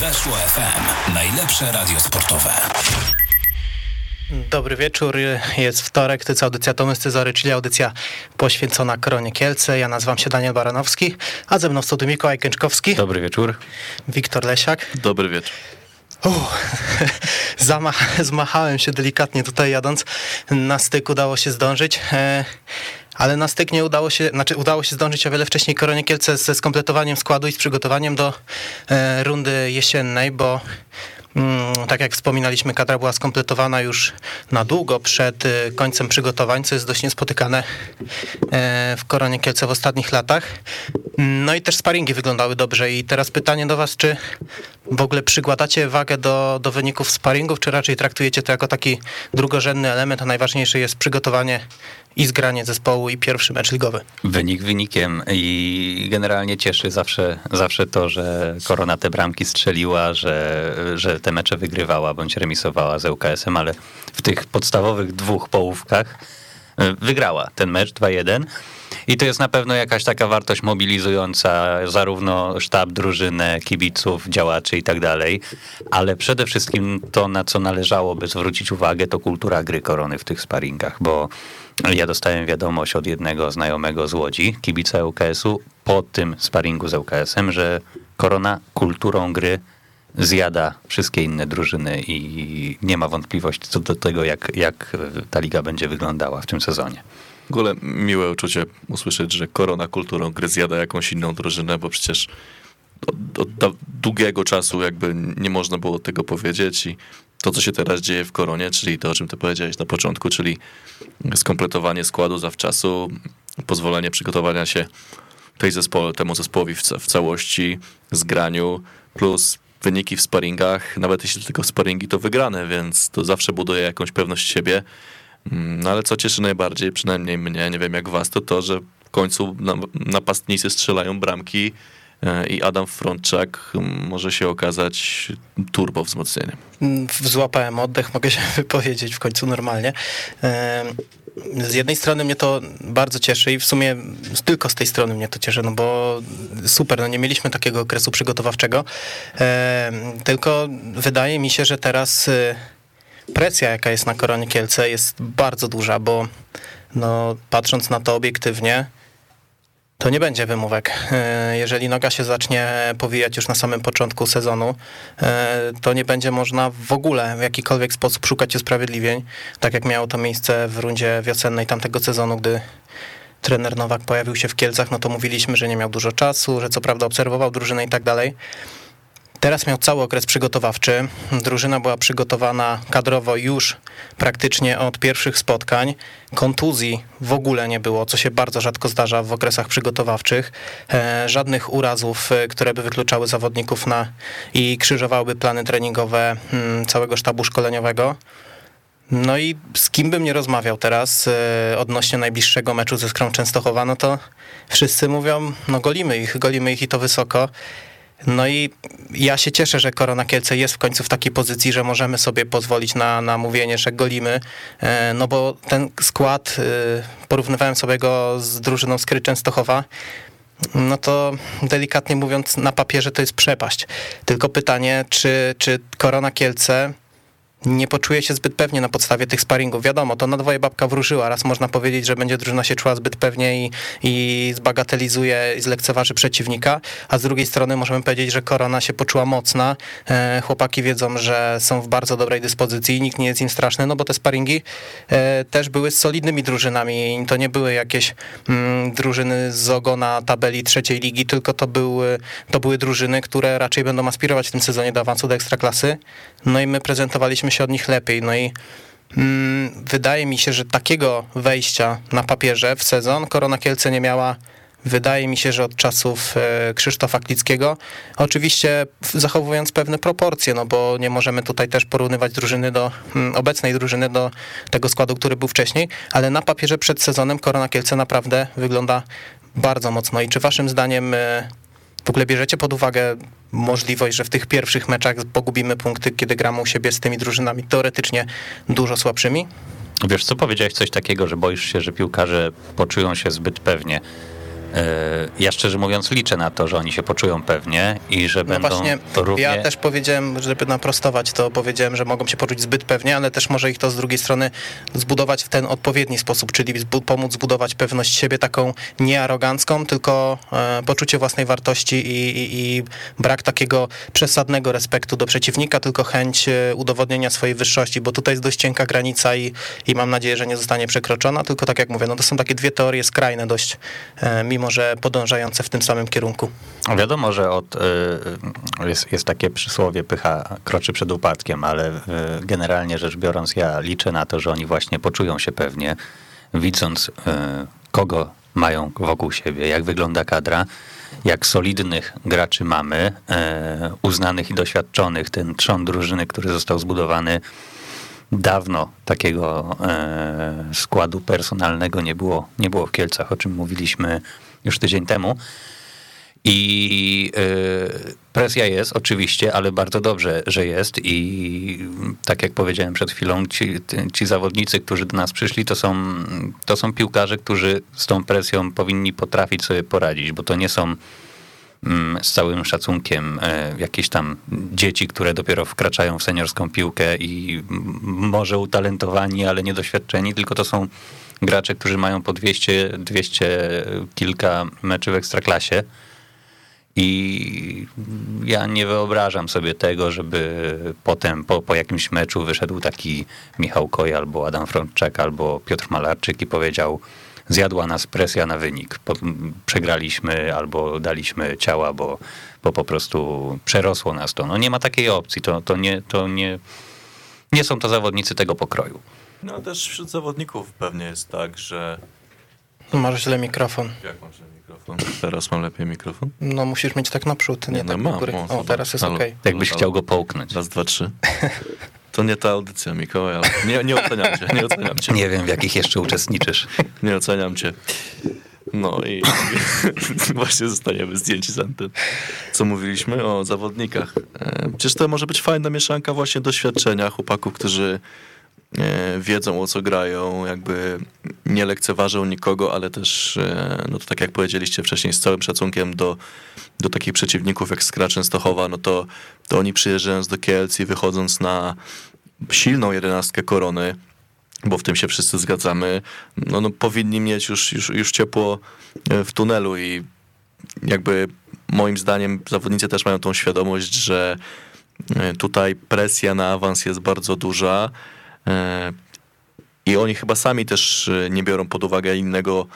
Weszło FM. Najlepsze radio sportowe. Dobry wieczór, jest wtorek, to jest audycja Tomy Cezory, czyli audycja poświęcona Koronie Kielce. Ja nazywam się Daniel Baranowski, a ze mną w studiu Mikołaj Kęczkowski. Dobry wieczór. Wiktor Lesiak. Dobry wieczór. Uff, zamach, zmachałem się delikatnie tutaj jadąc. Na styk udało się zdążyć. E, ale na styk nie udało się, znaczy udało się zdążyć o wiele wcześniej Koronie Kielce ze skompletowaniem składu i z przygotowaniem do e, rundy jesiennej, bo mm, tak jak wspominaliśmy, kadra była skompletowana już na długo przed e, końcem przygotowań, co jest dość niespotykane w Koronie Kielce w ostatnich latach. No i też sparingi wyglądały dobrze i teraz pytanie do was, czy w ogóle przykładacie wagę do, do wyników sparingów, czy raczej traktujecie to jako taki drugorzędny element, a najważniejsze jest przygotowanie i zgranie zespołu i pierwszy mecz ligowy. Wynik wynikiem i generalnie cieszy zawsze, zawsze to, że Korona te bramki strzeliła, że, że te mecze wygrywała bądź remisowała z ŁKS-em, ale w tych podstawowych dwóch połówkach e, wygrała ten mecz 2-1. I to jest na pewno jakaś taka wartość mobilizująca zarówno sztab, drużynę, kibiców, działaczy i tak dalej, ale przede wszystkim to, na co należałoby zwrócić uwagę, to kultura gry korony w tych sparingach, bo ja dostałem wiadomość od jednego znajomego z Łodzi, kibica ŁKS-u, po tym sparingu z ŁKS-em, że korona kulturą gry zjada wszystkie inne drużyny i nie ma wątpliwości co do tego, jak, jak ta liga będzie wyglądała w tym sezonie. W ogóle miłe uczucie usłyszeć, że korona kulturą gry zjada jakąś inną drużynę, bo przecież od, od długiego czasu jakby nie można było tego powiedzieć i to, co się teraz dzieje w koronie, czyli to, o czym ty powiedziałeś na początku, czyli skompletowanie składu zawczasu, pozwolenie przygotowania się tej zespo temu zespołowi w, w całości, zgraniu, plus wyniki w sparingach, nawet jeśli tylko sparingi, to wygrane, więc to zawsze buduje jakąś pewność siebie. Mm, no ale co cieszy najbardziej, przynajmniej mnie, nie wiem jak was, to to, że w końcu napastnicy strzelają bramki i Adam Frączak może się okazać turbo wzmocnieniem. Złapałem oddech, mogę się wypowiedzieć w końcu normalnie. Z jednej strony mnie to bardzo cieszy i w sumie tylko z tej strony mnie to cieszy, no bo super, no nie mieliśmy takiego okresu przygotowawczego, tylko wydaje mi się, że teraz presja, jaka jest na Koronie Kielce jest bardzo duża, bo no, patrząc na to obiektywnie, to nie będzie wymówek. E, jeżeli noga się zacznie powijać już na samym początku sezonu, e, to nie będzie można w ogóle w jakikolwiek sposób szukać usprawiedliwień, tak jak miało to miejsce w rundzie wiosennej tamtego sezonu, gdy trener Nowak pojawił się w Kielcach, no to mówiliśmy, że nie miał dużo czasu, że co prawda obserwował drużynę i tak dalej. Teraz miał cały okres przygotowawczy. Drużyna była przygotowana kadrowo już praktycznie od pierwszych spotkań. Kontuzji w ogóle nie było, co się bardzo rzadko zdarza w okresach przygotowawczych. E, żadnych urazów, e, które by wykluczały zawodników na i krzyżowałyby plany treningowe mm, całego sztabu szkoleniowego. No i z kim bym nie rozmawiał teraz e, odnośnie najbliższego meczu ze Skrą Częstochowa, no to wszyscy mówią, no golimy ich, golimy ich i to wysoko. No i ja się cieszę, że Korona Kielce jest w końcu w takiej pozycji, że możemy sobie pozwolić na, na mówienie, że golimy, e, no bo ten skład, e, porównywałem sobie go z drużyną Skry Częstochowa, no to delikatnie mówiąc na papierze to jest przepaść. Tylko pytanie, czy, czy Korona Kielce nie poczuje się zbyt pewnie na podstawie tych sparingów. Wiadomo, to na dwoje babka wróżyła. Raz można powiedzieć, że będzie drużyna się czuła zbyt pewnie i, i zbagatelizuje i zlekceważy przeciwnika, a z drugiej strony możemy powiedzieć, że Korona się poczuła mocna. E, chłopaki wiedzą, że są w bardzo dobrej dyspozycji i nikt nie jest im straszny, no bo te sparingi e, też były z solidnymi drużynami. To nie były jakieś mm, drużyny z ogona tabeli trzeciej ligi, tylko to były, to były drużyny, które raczej będą aspirować w tym sezonie do awansu do ekstraklasy. No i my prezentowaliśmy się od nich lepiej. No i mm, wydaje mi się, że takiego wejścia na papierze w sezon Korona Kielce nie miała wydaje mi się, że od czasów e, Krzysztofa Klickiego, oczywiście zachowując pewne proporcje, no bo nie możemy tutaj też porównywać drużyny do mm, obecnej drużyny do tego składu, który był wcześniej, ale na papierze przed sezonem Korona Kielce naprawdę wygląda bardzo mocno. I czy waszym zdaniem e, w ogóle bierzecie pod uwagę możliwość, że w tych pierwszych meczach pogubimy punkty, kiedy gramy u siebie z tymi drużynami teoretycznie dużo słabszymi? Wiesz co, powiedziałeś coś takiego, że boisz się, że piłkarze poczują się zbyt pewnie. E, ja szczerze mówiąc liczę na to, że oni się poczują pewnie i że No będą właśnie, równie... ja też powiedziałem, żeby naprostować to, powiedziałem, że mogą się poczuć zbyt pewnie, ale też może ich to z drugiej strony zbudować w ten odpowiedni sposób, czyli pomóc zbudować pewność siebie taką niearogancką, tylko e, poczucie własnej wartości i, i, i brak takiego przesadnego respektu do przeciwnika, tylko chęć e, udowodnienia swojej wyższości, bo tutaj jest dość cienka granica i, i mam nadzieję, że nie zostanie przekroczona, tylko tak jak mówię, no to są takie dwie teorie skrajne dość, e, mimo że podążające w tym samym kierunku. Wiadomo, że od, y, jest, jest takie przysłowie pycha kroczy przed upadkiem, ale y, generalnie rzecz biorąc ja liczę na to, że oni właśnie poczują się pewnie, widząc y, kogo mają wokół siebie, jak wygląda kadra, jak solidnych graczy mamy, y, uznanych i doświadczonych, ten trzon drużyny, który został zbudowany dawno takiego składu personalnego nie było, nie było w Kielcach, o czym mówiliśmy już tydzień temu. I y, presja jest oczywiście, ale bardzo dobrze, że jest i tak jak powiedziałem przed chwilą, ci, ci zawodnicy, którzy do nas przyszli, to są, to są piłkarze, którzy z tą presją powinni potrafić sobie poradzić, bo to nie są mm, z całym szacunkiem e, jakieś tam dzieci, które dopiero wkraczają w seniorską piłkę i może utalentowani, ale niedoświadczeni, tylko to są gracze, którzy mają po 200, 200 kilka meczy w ekstraklasie. I ja nie wyobrażam sobie tego, żeby potem po, po jakimś meczu wyszedł taki Michał Koj albo Adam Frączek albo Piotr Malarczyk i powiedział zjadła nas presja na wynik. Przegraliśmy albo daliśmy ciała, bo, bo po prostu przerosło nas to. No nie ma takiej opcji. To, to, nie, to nie, nie są to zawodnicy tego pokroju. No też wśród zawodników pewnie jest tak, że... Masz źle mikrofon. Jak mam źle mikrofon? Teraz mam lepiej mikrofon? No musisz mieć tak naprzód, nie, Nie, no tak mam, do góry. mam, O, teraz jest okej. Jakbyś Halo. chciał go połknąć. Raz, dwa, trzy. To nie ta audycja, Mikołaj, ale nie, nie oceniam cię, nie oceniam cię. Nie wiem, w jakich jeszcze uczestniczysz. Nie oceniam cię. No i właśnie zostaniemy zdjęci z anten. Co mówiliśmy o zawodnikach. E, Przecież to może być fajna mieszanka właśnie doświadczenia chłopaków, którzy wiedzą o co grają, jakby nie lekceważą nikogo, ale też, e, no to tak jak powiedzieliście wcześniej, z całym szacunkiem do, do takich przeciwników jak Skra Częstochowa, no to, to oni przyjeżdżając do Kielc i wychodząc na silną jedenastkę korony, bo w tym się wszyscy zgadzamy, no, no powinni mieć już, już, już ciepło e, w tunelu i jakby moim zdaniem zawodnicy też mają tą świadomość, że e, tutaj presja na awans jest bardzo duża. e, i oni chyba sami też e, nie biorą pod uwagę innego,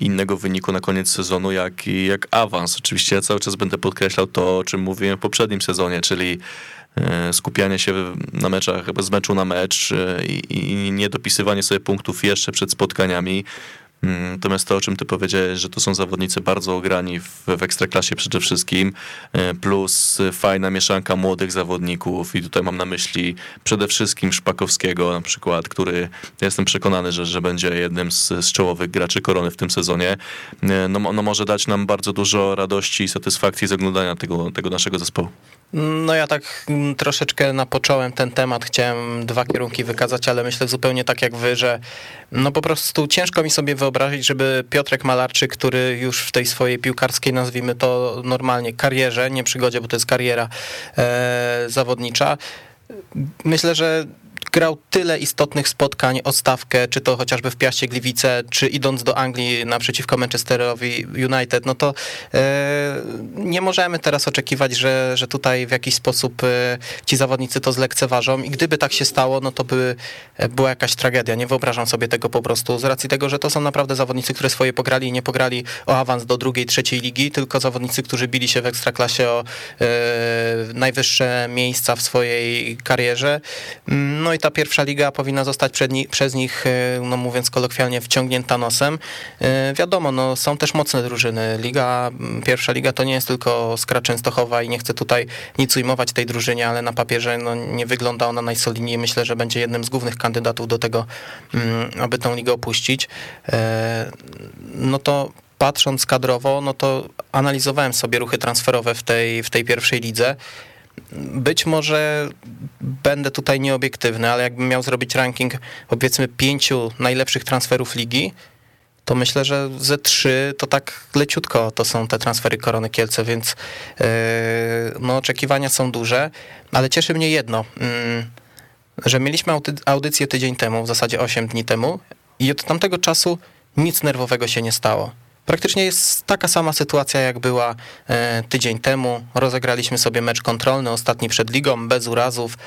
innego wyniku na koniec sezonu, jak, jak awans. Oczywiście ja cały czas będę podkreślał to, o czym mówiłem w poprzednim sezonie, czyli e, skupianie się na meczach, z meczu na mecz e, i, i nie dopisywanie sobie punktów jeszcze przed spotkaniami. Natomiast to, o czym ty powiedziałeś, że to są zawodnicy bardzo ograni w, w ekstraklasie przede wszystkim, e, plus fajna mieszanka młodych zawodników i tutaj mam na myśli przede wszystkim Szpakowskiego na przykład, który jestem przekonany, że, że będzie jednym z, z czołowych graczy korony w tym sezonie. E, No, no może dać nam bardzo dużo radości i satysfakcji z oglądania tego, tego naszego zespołu. No ja tak mm, troszeczkę napocząłem ten temat, chciałem dwa kierunki wykazać, ale myślę zupełnie tak jak wy, że no po prostu ciężko mi sobie wyobrazić, żeby Piotrek Malarczyk, który już w tej swojej piłkarskiej, nazwijmy to normalnie, karierze, nie przygodzie, bo to jest kariera e, zawodnicza, myślę, że grał tyle istotnych spotkań o stawkę, czy to chociażby w Piaście Gliwice, czy idąc do Anglii naprzeciwko Manchesterowi United, no to e, nie możemy teraz oczekiwać, że, że tutaj w jakiś sposób e, ci zawodnicy to zlekceważą i gdyby tak się stało, no to by e, była jakaś tragedia. Nie wyobrażam sobie tego po prostu z racji tego, że to są naprawdę zawodnicy, które swoje pograli i nie pograli o awans do drugiej, trzeciej ligi, tylko zawodnicy, którzy bili się w ekstraklasie o najwyższe miejsca w swojej karierze. No i ta pierwsza liga powinna zostać ni- przez nich, e, no mówiąc kolokwialnie, wciągnięta nosem. E, Wiadomo, no są też mocne drużyny. Liga, pierwsza liga to nie jest tylko Skra Częstochowa i nie chcę tutaj nic ujmować tej drużynie, ale na papierze no, nie wygląda ona najsolidniej. Myślę, że będzie jednym z głównych kandydatów do tego, mm, aby tę ligę opuścić. E, No to patrząc kadrowo, no to analizowałem sobie ruchy transferowe w tej, w tej pierwszej lidze. Być może będę tutaj nieobiektywny, ale jakbym miał zrobić ranking powiedzmy pięciu najlepszych transferów ligi, to myślę, że ze trzy to tak leciutko to są te transfery Korony Kielce, więc yy, no, oczekiwania są duże, ale cieszy mnie jedno, yy, że mieliśmy audycję tydzień temu, w zasadzie 8 dni temu i od tamtego czasu nic nerwowego się nie stało. Praktycznie jest taka sama sytuacja, jak była e, tydzień temu. Rozegraliśmy sobie mecz kontrolny, ostatni przed ligą, bez urazów.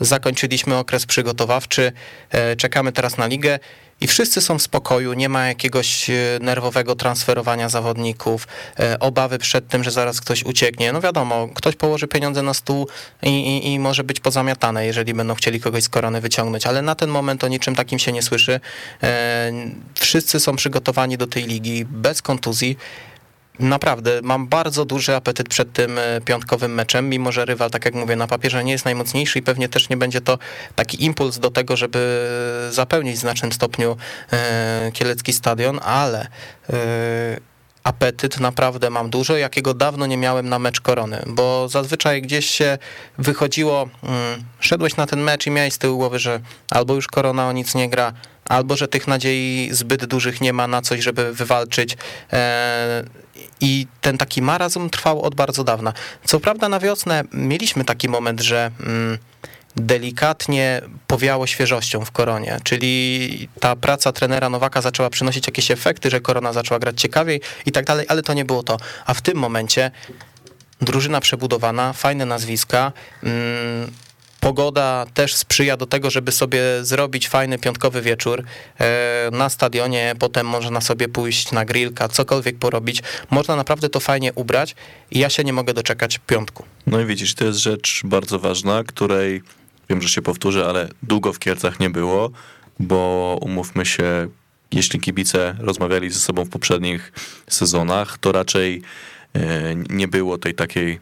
Zakończyliśmy okres przygotowawczy, e, czekamy teraz na ligę i wszyscy są w spokoju, nie ma jakiegoś e, nerwowego transferowania zawodników, e, obawy przed tym, że zaraz ktoś ucieknie. No wiadomo, ktoś położy pieniądze na stół i, i, i może być pozamiatane, jeżeli będą chcieli kogoś z korony wyciągnąć, ale na ten moment o niczym takim się nie słyszy. Wszyscy są przygotowani do tej ligi bez kontuzji. Naprawdę, mam bardzo duży apetyt przed tym e, piątkowym meczem, mimo że rywal, tak jak mówię, na papierze nie jest najmocniejszy i pewnie też nie będzie to taki impuls do tego, żeby zapełnić w znacznym stopniu e, kielecki stadion, ale e, apetyt naprawdę mam dużo, jakiego dawno nie miałem na mecz korony, bo zazwyczaj gdzieś się wychodziło, mm, szedłeś na ten mecz i miałeś z tyłu głowy, że albo już korona o nic nie gra, albo że tych nadziei zbyt dużych nie ma na coś, żeby wywalczyć. I ten taki marazm trwał od bardzo dawna. Co prawda na wiosnę mieliśmy taki moment, że mm, delikatnie powiało świeżością w koronie, czyli ta praca trenera Nowaka zaczęła przynosić jakieś efekty, że korona zaczęła grać ciekawiej i tak dalej, ale to nie było to. A w tym momencie drużyna przebudowana, fajne nazwiska, mm, Pogoda też sprzyja do tego, żeby sobie zrobić fajny piątkowy wieczór e, na stadionie, potem można sobie pójść na grillka, cokolwiek porobić. Można naprawdę to fajnie ubrać i ja się nie mogę doczekać piątku. No i widzisz, to jest rzecz bardzo ważna, której wiem, że się powtórzę, ale długo w Kielcach nie było, bo umówmy się, jeśli kibice rozmawiali ze sobą w poprzednich sezonach, to raczej e, nie było tej takiej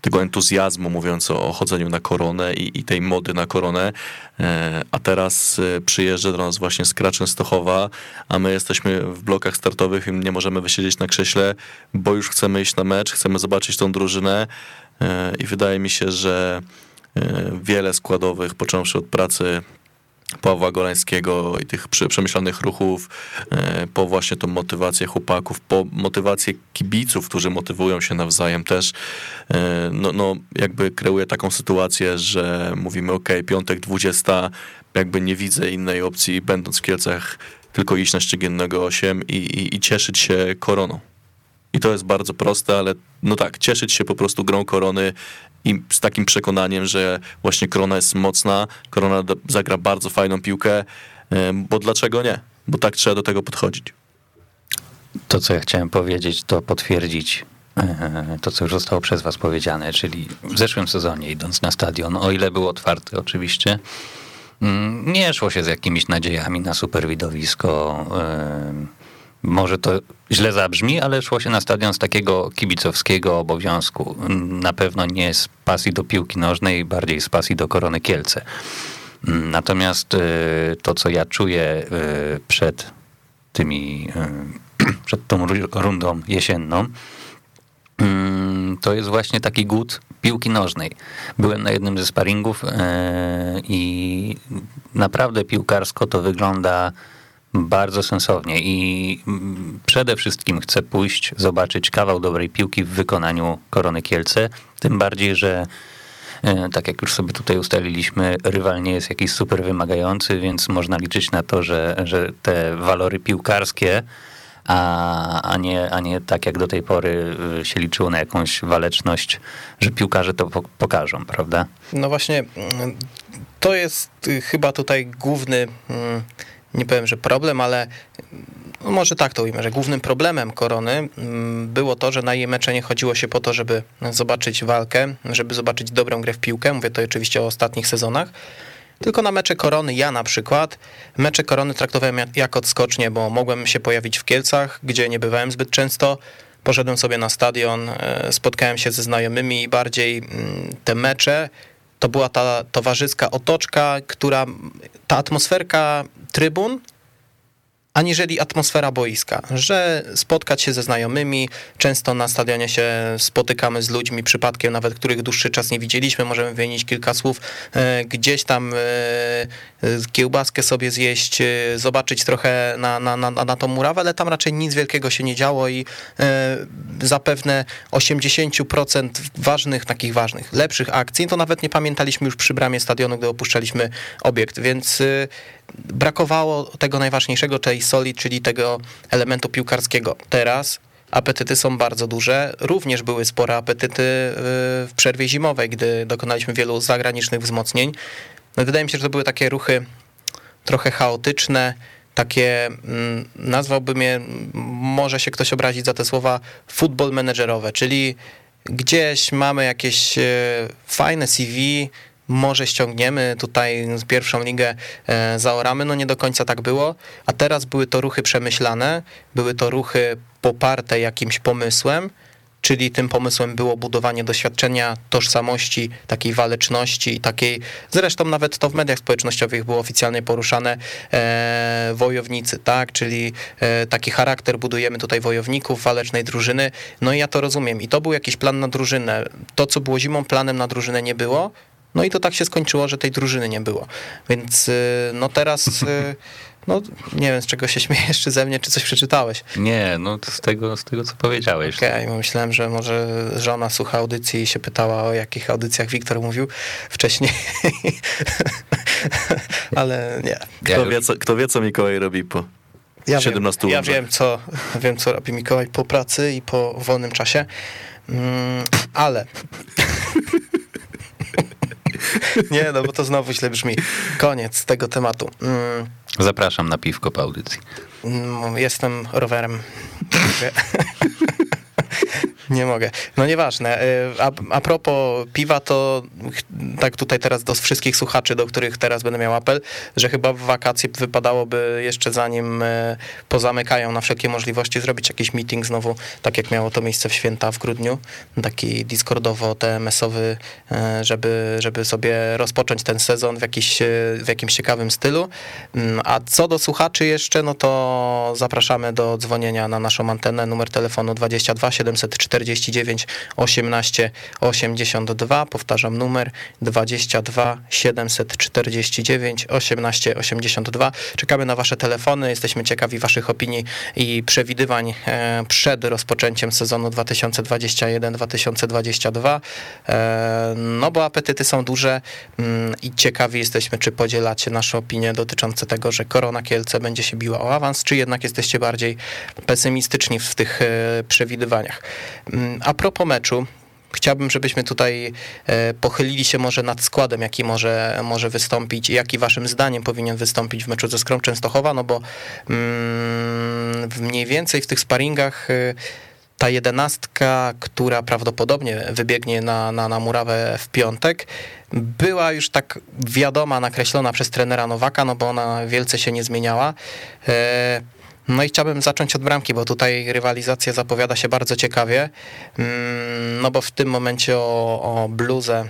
tego entuzjazmu, mówiąc o, chodzeniu na koronę i, i, tej mody na koronę, e, a teraz e, przyjeżdża do nas właśnie z Stochowa, a my jesteśmy w blokach startowych i nie możemy wysiedzieć na krześle, bo już chcemy iść na mecz, chcemy zobaczyć tą drużynę. E, i wydaje mi się, że wiele składowych, począwszy od pracy Pawła Golańskiego i tych przemyślanych ruchów, e, po właśnie tą motywację chłopaków, po motywację kibiców, którzy motywują się nawzajem też, e, no, no jakby kreuje taką sytuację, że mówimy ok, piątek 20, jakby nie widzę innej opcji, będąc w Kielcach, tylko iść na Ściegiennego 8 i, i, i cieszyć się koroną. I to jest bardzo proste, ale no tak, cieszyć się po prostu grą korony i z takim przekonaniem, że właśnie korona jest mocna, korona zagra bardzo fajną piłkę, bo dlaczego nie? Bo tak trzeba do tego podchodzić. To, co ja chciałem powiedzieć, to potwierdzić e, to, co już zostało przez was powiedziane, czyli w zeszłym sezonie, idąc na stadion, o ile był otwarty oczywiście, mm, nie szło się z jakimiś nadziejami na super widowisko, może to źle zabrzmi, ale szło się na stadion z takiego kibicowskiego obowiązku. Na pewno nie z pasji do piłki nożnej, bardziej z pasji do korony Kielce. Natomiast e, to, co ja czuję e, przed tymi, e, przed tą rundą jesienną, to jest właśnie taki głód piłki nożnej. Byłem na jednym ze sparingów i naprawdę piłkarsko to wygląda bardzo sensownie i mm, przede wszystkim chcę pójść, zobaczyć kawał dobrej piłki w wykonaniu Korony Kielce, tym bardziej, że e, tak jak już sobie tutaj ustaliliśmy, rywal nie jest jakiś super wymagający, więc można liczyć na to, że, że te walory piłkarskie, a, a, nie, a nie tak jak do tej pory e, się liczyło na jakąś waleczność, że piłkarze to pokażą, prawda? No właśnie, mm, to jest chyba tutaj główny mm, nie powiem, że problem, ale no może tak to ujmę, że głównym problemem korony mm, było to, że na jej mecze nie chodziło się po to, żeby zobaczyć walkę, żeby zobaczyć dobrą grę w piłkę. Mówię to oczywiście o ostatnich sezonach. Tylko na mecze korony, ja na przykład, mecze korony traktowałem jak odskocznie, bo mogłem się pojawić w Kielcach, gdzie nie bywałem zbyt często. Poszedłem sobie na stadion, e, spotkałem się ze znajomymi i bardziej mm, te mecze to była ta towarzyska otoczka, która, ta atmosferka trybun aniżeli atmosfera boiska, że spotkać się ze znajomymi, często na stadionie się spotykamy z ludźmi przypadkiem, nawet których dłuższy czas nie widzieliśmy, możemy wymienić kilka słów, e, gdzieś tam e, kiełbaskę sobie zjeść, e, zobaczyć trochę na, na, na, na tą murawę, ale tam raczej nic wielkiego się nie działo i zapewne 80% ważnych, takich ważnych, lepszych akcji, to nawet nie pamiętaliśmy już przy bramie stadionu, gdy opuszczaliśmy obiekt, więc brakowało tego najważniejszego, tej soli, czyli tego elementu piłkarskiego. Teraz apetyty są bardzo duże. Również były spore apetyty y, w przerwie zimowej, gdy dokonaliśmy wielu zagranicznych wzmocnień. No, wydaje mi się, że to były takie ruchy trochę chaotyczne, takie, mm, nazwałbym je, może się ktoś obrazić za te słowa, futbol menedżerowe, czyli gdzieś mamy jakieś y, fajne CV, może ściągniemy tutaj pierwszą ligę e, zaoramy, no nie do końca tak było, a teraz były to ruchy przemyślane, były to ruchy poparte jakimś pomysłem, czyli tym pomysłem było budowanie doświadczenia, tożsamości, takiej waleczności i takiej, zresztą nawet to w mediach społecznościowych było oficjalnie poruszane, e, wojownicy, tak, czyli e, taki charakter budujemy tutaj wojowników, walecznej drużyny, no i ja to rozumiem. I to był jakiś plan na drużynę, to co było zimą planem na drużynę nie było, no i to tak się skończyło, że tej drużyny nie było. Więc y, no teraz, y, no nie wiem z czego się śmiejesz, czy ze mnie, czy coś przeczytałeś. Nie, no z tego, z tego co powiedziałeś. Okej, okay, myślałem, że może żona słucha audycji i się pytała o jakich audycjach Wiktor mówił wcześniej. Ale nie. Kto wie, co, kto wie, co Mikołaj robi po ja 17 wiem, Ja wiem co, wiem, co robi Mikołaj po pracy i po wolnym czasie. Mm, ale nie, no bo to znowu źle brzmi. Koniec tego tematu. Mm. Zapraszam na piwko po audycji. Mm, jestem rowerem. Nie mogę. No nieważne. Y, a, a propos piwa, to tak tutaj teraz do wszystkich słuchaczy, do których teraz będę miał apel, że chyba w wakacje wypadałoby jeszcze zanim y, pozamykają na wszelkie możliwości zrobić jakiś meeting znowu, tak jak miało to miejsce w święta w grudniu, taki discordowo-TMS-owy, y, żeby, żeby sobie rozpocząć ten sezon w, jakiś, w jakimś ciekawym stylu. Mm, a co do słuchaczy jeszcze, no to zapraszamy do dzwonienia na naszą antenę, numer telefonu 22 704 49 18 82. Powtarzam numer 22 749 18 82. Czekamy na Wasze telefony, jesteśmy ciekawi Waszych opinii i przewidywań e, przed rozpoczęciem sezonu 2021-2022. E, no bo apetyty są duże mm, i ciekawi jesteśmy, czy podzielacie nasze opinie dotyczące tego, że Korona Kielce będzie się biła o awans, czy jednak jesteście bardziej pesymistyczni w tych e, przewidywaniach. Mm, a propos meczu, chciałbym, żebyśmy tutaj e, pochylili się może nad składem, jaki może, może wystąpić i jaki waszym zdaniem powinien wystąpić w meczu ze Skrą Częstochowa, no bo mm, mniej więcej w tych sparingach e, ta jedenastka, która prawdopodobnie wybiegnie na, na, na murawę w piątek, była już tak wiadoma, nakreślona przez trenera Nowaka, no bo ona wielce się nie zmieniała. E, no i chciałbym zacząć od bramki, bo tutaj rywalizacja zapowiada się bardzo ciekawie. Mm, no bo w tym momencie o, o bluzę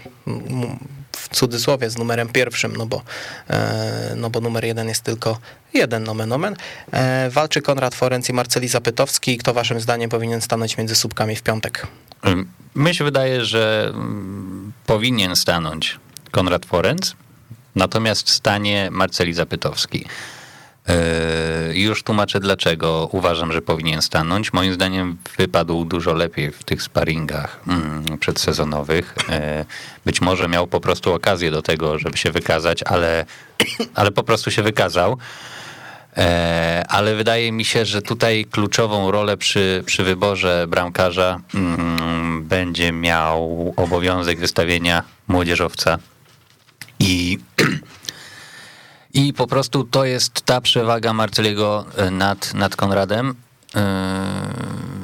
w cudzysłowie z numerem pierwszym, no bo, e, no bo numer jeden jest tylko jeden nomen omen. E, walczy Konrad Forenc i Marceli Zapytowski. Kto waszym zdaniem powinien stanąć między słupkami w piątek? Mnie się wydaje, że mm, powinien stanąć Konrad Forenc, natomiast stanie Marceli Zapytowski. Już tłumaczę dlaczego uważam, że powinien stanąć. Moim zdaniem wypadł dużo lepiej w tych sparingach mm, przedsezonowych. E, być może miał po prostu okazję do tego, żeby się wykazać, ale, ale po prostu się wykazał. E, ale wydaje mi się, że tutaj kluczową rolę przy, przy wyborze bramkarza mm, będzie miał obowiązek wystawienia młodzieżowca. I I po prostu to jest ta przewaga Marceliego e, nad, nad Konradem. E,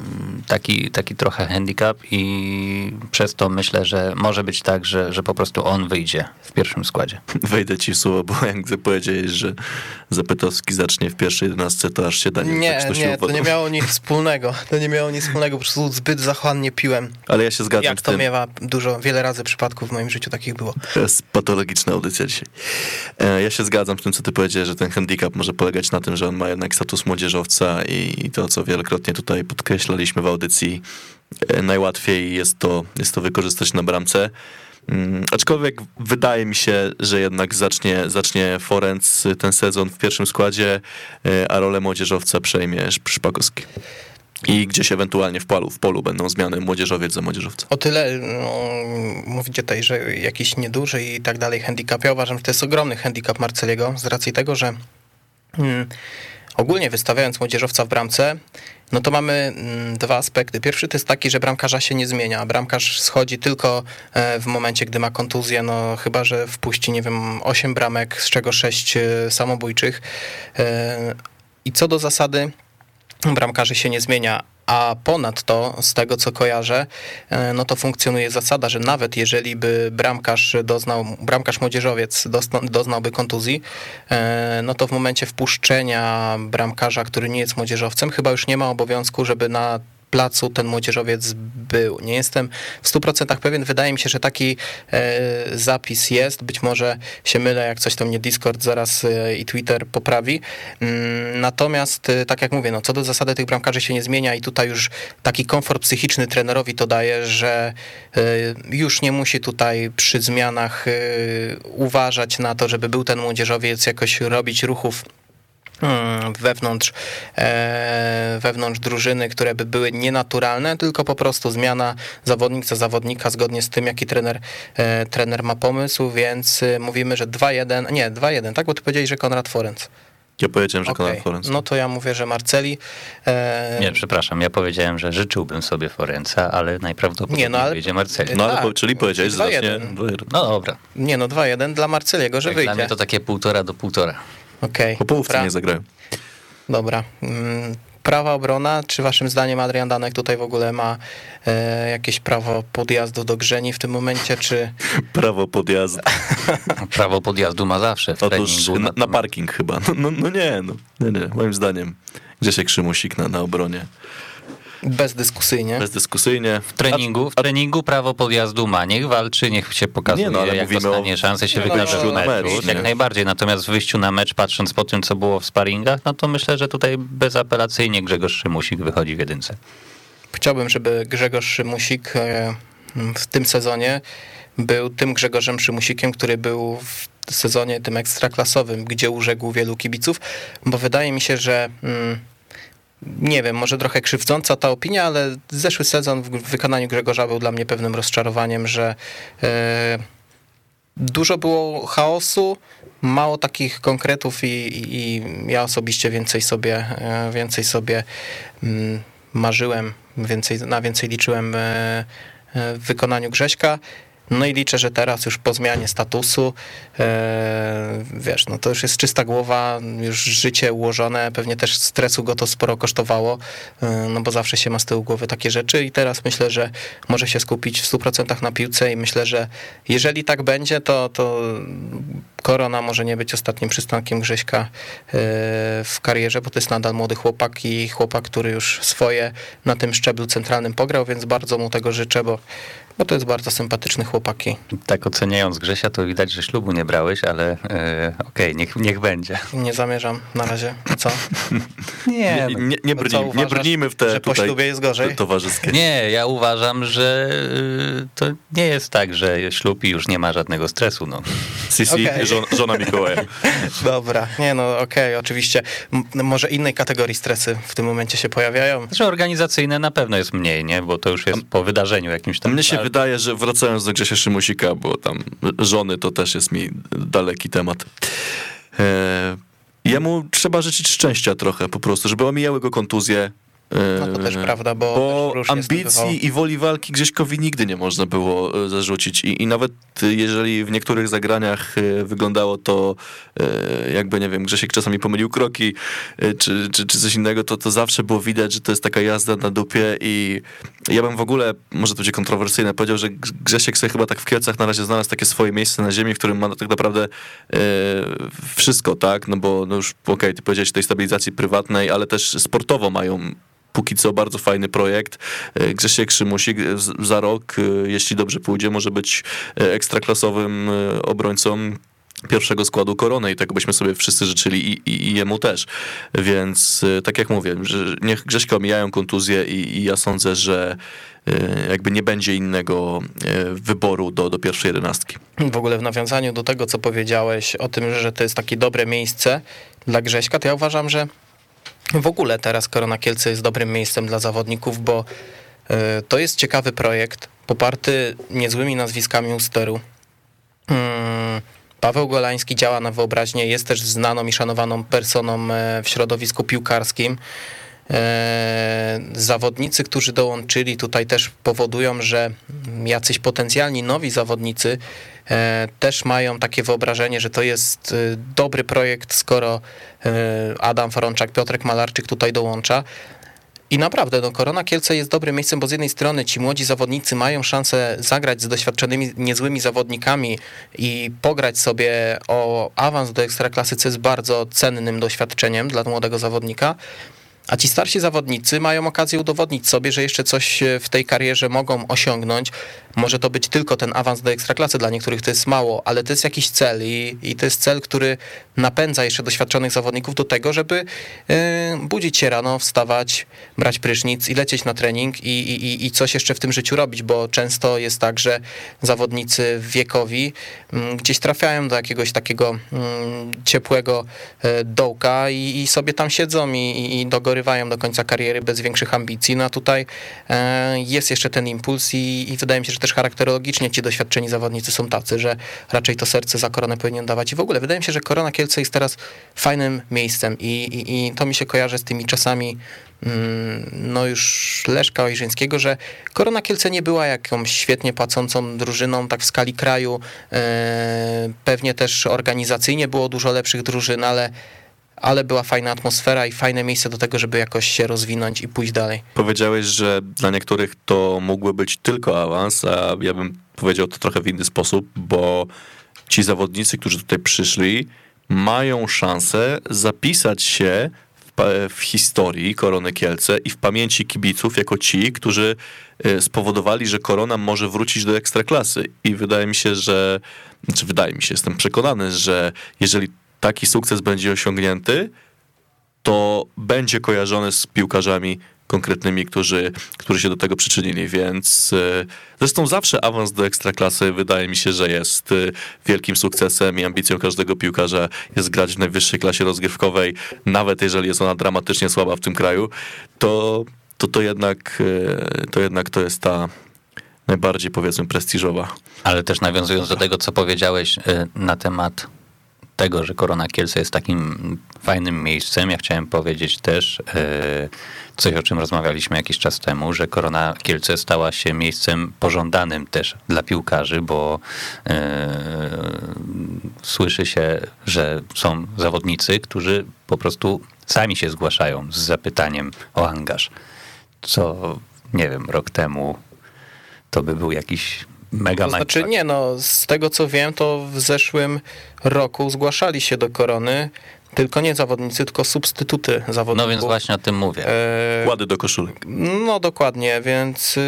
taki, taki trochę handicap i przez to myślę, że może być tak, że, że po prostu on wyjdzie w pierwszym składzie. Wejdę ci w słowo, bo jak powiedziałeś, że Zapytowski zacznie w pierwszej jedenastce, to aż się Daniel Nie, zakrztusił nie, to wodą. nie miało nic wspólnego. To nie miało nic wspólnego, po prostu zbyt zachłannie piłem. Ale ja się zgadzam Jak to tym. miewa dużo, wiele razy przypadków w moim życiu takich było. To jest patologiczna audycja dzisiaj. E, Ja się zgadzam z tym, co ty powiedziałeś, że ten handicap może polegać na tym, że on ma jednak status młodzieżowca i to, co wielokrotnie tutaj podkreślaliśmy w audycji, e, najłatwiej jest to, jest to wykorzystać na bramce. Mm, Aczkolwiek wydaje mi się, że jednak zacznie, zacznie Forenc ten sezon w pierwszym składzie, e, a rolę młodzieżowca przejmie Szpakowski. I gdzieś ewentualnie w polu, w polu będą zmiany młodzieżowiec za młodzieżowca. O tyle no, mówicie tutaj, że jakiś nieduży i tak dalej handicap. Ja uważam, że to jest ogromny handicap Marceliego z racji tego, że mm, ogólnie wystawiając młodzieżowca w bramce, no to mamy mm, dwa aspekty. Pierwszy to jest taki, że bramkarza się nie zmienia. Bramkarz schodzi tylko e, w momencie, gdy ma kontuzję, no chyba, że wpuści, nie wiem, 8 bramek, z czego 6 e, samobójczych. E, I co do zasady, bramkarzy się nie zmienia, a ponadto, z tego co kojarzę, e, no to funkcjonuje zasada, że nawet jeżeli by bramkarz doznał, bramkarz młodzieżowiec doznałby kontuzji, e, no to w momencie wpuszczenia bramkarza, który nie jest młodzieżowcem, chyba już nie ma obowiązku, żeby na placu ten młodzieżowiec był. Nie jestem w 100% pewien. Wydaje mi się, że taki e, zapis jest. Być może się mylę, jak coś to mnie Discord zaraz e, i Twitter poprawi. Mm, natomiast, e, tak jak mówię, no, co do zasady tych bramkarzy się nie zmienia i tutaj już taki komfort psychiczny trenerowi to daje, że e, już nie musi tutaj przy zmianach e, uważać na to, żeby był ten młodzieżowiec, jakoś robić ruchów wewnątrz, e, wewnątrz drużyny, które by były nienaturalne, tylko po prostu zmiana zawodnik za zawodnika zgodnie z tym, jaki trener, e, trener ma pomysł, więc e, mówimy, że 2-1, nie 2-1, tak, bo ty powiedziałeś, że Konrad Forenc. Ja powiedziałem, że Okej, Konrad Forenc. No to ja mówię, że Marceli. E, Nie, przepraszam, ja powiedziałem, że życzyłbym sobie Forenca, ale najprawdopodobniej Nie, no ale- wyjdzie Marceli. No ale tak, czyli powiedziałeś, że 2-1. zacznie... 2-1. No dobra, nie no, 2-1 dla Marceliego, że dla wyjdzie. mnie to takie półtora do półtora. Okej, Po połówce dobra. nie zagrają. Dobra. Mm, Prawa obrona, czy waszym zdaniem Adrian Danek tutaj w ogóle ma e, jakieś prawo podjazdu do Grzeni w tym momencie, czy Prawo podjazdu. Prawo podjazdu ma zawsze w Otóż treningu. na, na parking chyba. No, no, no nie, no. Nie, nie. Moim zdaniem Grzesiek Szymusik na, na obronie. Bezdyskusyjnie? Bezdyskusyjnie. W treningu, w treningu prawo podjazdu ma, niech walczy, niech się pokazuje, Nie, no, ale jak mówimy o dostanie szansę się No, wykazać no, w na meczu. mecz, jak najbardziej, natomiast w wyjściu na mecz, patrząc po tym, co było w sparingach, no to myślę, że tutaj bezapelacyjnie Grzegorz Szymusik wychodzi w jedynce. Chciałbym, żeby Grzegorz Szymusik e, w tym sezonie był tym Grzegorzem Szymusikiem, który był w sezonie tym ekstraklasowym, gdzie urzekł wielu kibiców, bo wydaje mi się, że mm, nie wiem, może trochę krzywdząca ta opinia, ale zeszły sezon w wykonaniu Grzegorza był dla mnie pewnym rozczarowaniem, że e, dużo było chaosu, mało takich konkretów i, i, ja osobiście więcej sobie, e, więcej sobie mm, marzyłem, więcej, na więcej liczyłem e, w wykonaniu Grześka. No i liczę, że teraz już po zmianie statusu, e, wiesz, no to już jest czysta głowa, już życie ułożone, pewnie też stresu go to sporo kosztowało, e, no bo zawsze się ma z tyłu głowy takie rzeczy i teraz myślę, że może się skupić w 100% na piłce i myślę, że jeżeli tak będzie, to, to Korona może nie być ostatnim przystankiem Grześka e, w karierze, bo to jest nadal młody chłopak i chłopak, który już swoje na tym szczeblu centralnym pograł, więc bardzo mu tego życzę, bo, bo to jest bardzo sympatyczny chłopak i Tak oceniając Grzesia, to widać, że ślubu nie brałeś, ale e, okej, niech, niech będzie. nie zamierzam na razie. Co? Nie, Nie, no. nie, nie, No co, brnij, nie uważasz, brnijmy w te że po ślubie jest gorzej? towarzyskie. Nie, ja uważam, że y, to nie jest tak, że ślub i już nie ma żadnego stresu. No. Sisi, żon, żona Mikołaja. Dobra, nie no okej, oczywiście. M- może innej kategorii stresy w tym momencie się pojawiają. Znaczy organizacyjne na pewno jest mniej, nie? Bo to już jest po wydarzeniu jakimś tam. Mnie się wydaje, że wracając do Grzesia Szymusika, bo tam żony to też jest mi daleki temat. E, jemu trzeba życzyć szczęścia trochę po prostu, żeby omijały go kontuzje, No to też Yy, prawda, bo Bo też ambicji i woli walki Grześkowi nigdy nie można było e, zarzucić I, i nawet e, jeżeli w niektórych zagraniach e, wyglądało to jakby, nie wiem, Grzesiek czasami pomylił kroki czy, czy, czy coś innego, to, to zawsze było widać, że to jest taka jazda na dupie i ja bym w ogóle, może to będzie kontrowersyjne, powiedział, że Grz- Grzesiek sobie chyba tak w Kielcach na razie znalazł takie swoje miejsce na ziemi, w którym ma tak naprawdę wszystko, tak? No bo no już, okej, ty powiedziałeś tej stabilizacji prywatnej, ale też sportowo mają póki co bardzo fajny projekt. E, Grzesiek Szymusik e, za rok, e, jeśli dobrze pójdzie, może być ekstraklasowym obrońcą pierwszego składu korony i tego byśmy sobie wszyscy życzyli i, i, i jemu też. Więc tak jak mówię, niech Grześka omijają kontuzje i, i ja sądzę, że jakby nie będzie innego wyboru do, do pierwszej jedenastki. W ogóle w nawiązaniu do tego, co powiedziałeś o tym, że to jest takie dobre miejsce dla Grześka, to ja uważam, że w ogóle teraz Korona Kielce jest dobrym miejscem dla zawodników, bo e, to jest ciekawy projekt, poparty niezłymi nazwiskami u steru. Mm, Paweł Golański działa na wyobraźnię, jest też znaną i szanowaną personą e, w środowisku piłkarskim. E, Zawodnicy, którzy dołączyli tutaj też powodują, że jacyś potencjalni nowi zawodnicy też mają takie wyobrażenie, że to jest e, dobry projekt, skoro e, Adam Forączak, Piotrek Malarczyk tutaj dołącza. I naprawdę, no, Korona Kielce jest dobrym miejscem, bo z jednej strony ci młodzi zawodnicy mają szansę zagrać z doświadczonymi, niezłymi zawodnikami i pograć sobie o awans do ekstraklasy, co jest bardzo cennym doświadczeniem dla młodego zawodnika. A ci starsi zawodnicy mają okazję udowodnić sobie, że jeszcze coś e, w tej karierze mogą osiągnąć. Może to być tylko ten awans do ekstraklasy, dla niektórych to jest mało, ale to jest jakiś cel i, i to jest cel, który napędza jeszcze doświadczonych zawodników do tego, żeby e, budzić się rano, wstawać, brać prysznic i lecieć na trening i, i, i coś jeszcze w tym życiu robić, bo często jest tak, że zawodnicy wiekowi mm, gdzieś trafiają do jakiegoś takiego mm, ciepłego e, dołka i, i sobie tam siedzą i, i- i dogorywają do końca kariery bez większych ambicji. No a tutaj e, jest jeszcze ten impuls i, i wydaje mi się, że też charakterologicznie ci doświadczeni zawodnicy są tacy, że raczej to serce za koronę powinien dawać. I w ogóle wydaje mi się, że Korona Kielce jest teraz fajnym miejscem i, i, i to mi się kojarzy z tymi czasami mm, no już Leszka Ojrzyńskiego, że Korona Kielce nie była jakąś świetnie płacącą drużyną, tak w skali kraju. E, pewnie też organizacyjnie było dużo lepszych drużyn, ale, ale była fajna atmosfera i fajne miejsce do tego, żeby jakoś się rozwinąć i pójść dalej. Powiedziałeś, że dla niektórych to mógłby być tylko awans, a ja bym powiedział to trochę w inny sposób, bo ci zawodnicy, którzy tutaj przyszli, mają szansę zapisać się w, historii Korony Kielce i w pamięci kibiców jako ci, którzy e, spowodowali, że Korona może wrócić do ekstraklasy. I wydaje mi się, że, znaczy wydaje mi się, jestem przekonany, że jeżeli taki sukces będzie osiągnięty, to będzie kojarzony z piłkarzami konkretnymi, którzy, którzy się do tego przyczynili, więc e, zresztą zawsze awans do ekstraklasy wydaje mi się, że jest e, wielkim sukcesem i ambicją każdego piłkarza jest grać w najwyższej klasie rozgrywkowej, nawet jeżeli jest ona dramatycznie słaba w tym kraju, to to, to jednak e, to jednak to jest ta najbardziej powiedzmy prestiżowa. Ale też nawiązując do tego, co powiedziałeś na temat tego, że Korona Kielce jest takim fajnym miejscem, ja chciałem powiedzieć też y, coś, o czym rozmawialiśmy jakiś czas temu, że Korona Kielce stała się miejscem pożądanym też dla piłkarzy, bo y, słyszy się, że są zawodnicy, którzy po prostu sami się zgłaszają z zapytaniem o angaż. Co, nie wiem, rok temu to by był jakiś mega To znaczy nie, no z tego co wiem, to w zeszłym roku zgłaszali się do Korony tylko nie zawodnicy, tylko substytuty zawodników. No więc właśnie o tym mówię. E, Kłady do koszuli. No dokładnie, więc y,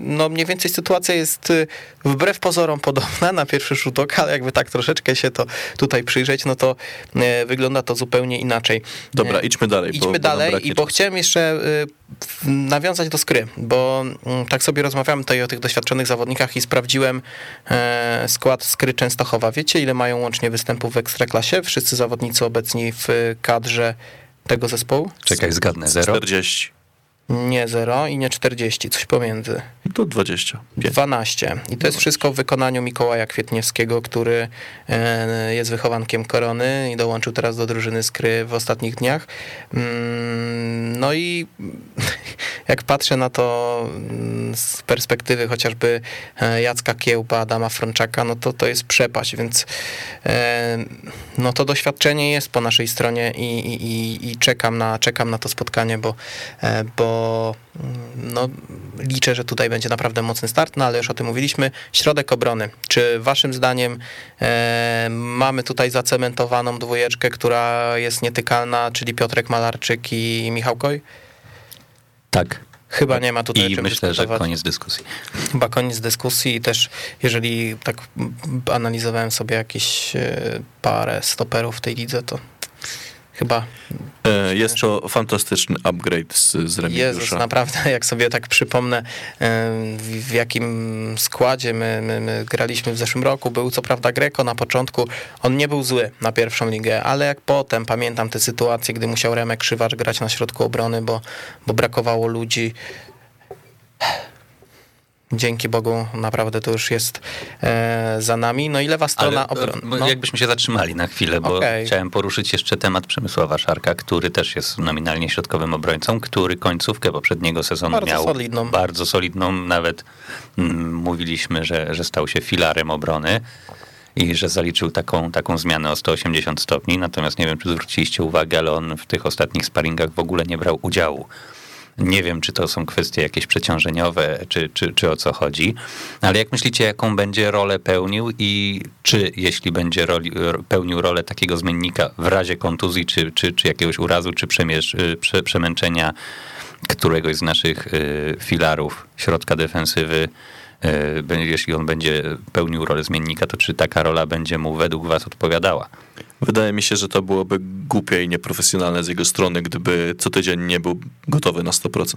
no mniej więcej sytuacja jest y, wbrew pozorom podobna na pierwszy rzut oka, ale jakby tak troszeczkę się to tutaj przyjrzeć, no to e, wygląda to zupełnie inaczej. Dobra, E, idźmy dalej. bo- Idźmy bo dalej braknie i bo chciałem jeszcze y, nawiązać do skry, bo mm, tak sobie rozmawiamy tutaj o tych doświadczonych zawodnikach i sprawdziłem e, skład skry Częstochowa. Wiecie, ile mają łącznie występów w Ekstraklasie? Wszyscy zawodnicy obecni w kadrze tego zespołu? Czekaj, zgadnę. Zero? 40. Nie 0 i nie 40, coś pomiędzy. To 20. 12. I to jest wszystko w wykonaniu Mikołaja Kwietniewskiego, który e, jest wychowankiem Korony i dołączył teraz do drużyny Skry w ostatnich dniach. Mm, No i jak patrzę na to mm, z perspektywy chociażby e, Jacka Kiełba, Adama Frączaka, no to to jest przepaść, więc e, no to doświadczenie jest po naszej stronie i, i, i- czekam, na, czekam na to spotkanie, bo, bo mm, no, liczę, że tutaj będzie naprawdę mocny start, no ale już o tym mówiliśmy. Środek obrony. Czy waszym zdaniem e, mamy tutaj zacementowaną dwójeczkę, która jest nietykalna, czyli Piotrek Malarczyk i Michał Koj? Tak. Chyba nie ma tutaj I czym myślę, że koniec dyskusji. Chyba koniec dyskusji i też jeżeli tak analizowałem sobie jakieś e, parę stoperów w tej lidze, to chyba E, Jest to fantastyczny upgrade z, z Jezus, Remigiusza. naprawdę, jak sobie tak przypomnę, w, w jakim składzie my, my, my graliśmy w zeszłym roku. Był co prawda Greco na początku, on nie był zły na pierwszą ligę, ale jak potem pamiętam te sytuacje, gdy musiał Remek Krzywacz grać na środku obrony, bo, bo brakowało ludzi. Dzięki Bogu naprawdę to już jest e, za nami. No i lewa strona Ale obrony. No. jakbyśmy się zatrzymali na chwilę, bo Okej. chciałem poruszyć jeszcze temat Przemysława Szarka, który też jest nominalnie środkowym obrońcą, który końcówkę poprzedniego sezonu Bardzo miał solidną. bardzo solidną. Nawet mm, mówiliśmy, że, że stał się filarem obrony i że zaliczył taką, taką zmianę o 180 stopni. Natomiast nie wiem, czy zwróciliście uwagę, ale on w tych ostatnich sparingach w ogóle nie brał udziału. Nie wiem, czy to są kwestie jakieś przeciążeniowe, czy, czy, czy o co chodzi, ale jak myślicie, jaką będzie rolę pełnił i czy jeśli będzie roli, ro- pełnił rolę takiego zmiennika w razie kontuzji, czy, czy, czy jakiegoś urazu, czy y, prze, przemęczenia któregoś z naszych y, filarów środka defensywy, y, jeśli on będzie pełnił rolę zmiennika, to czy taka rola będzie mu według was odpowiadała? Wydaje mi się, że to byłoby głupie i nieprofesjonalne z jego strony, gdyby co tydzień nie był gotowy na 100%.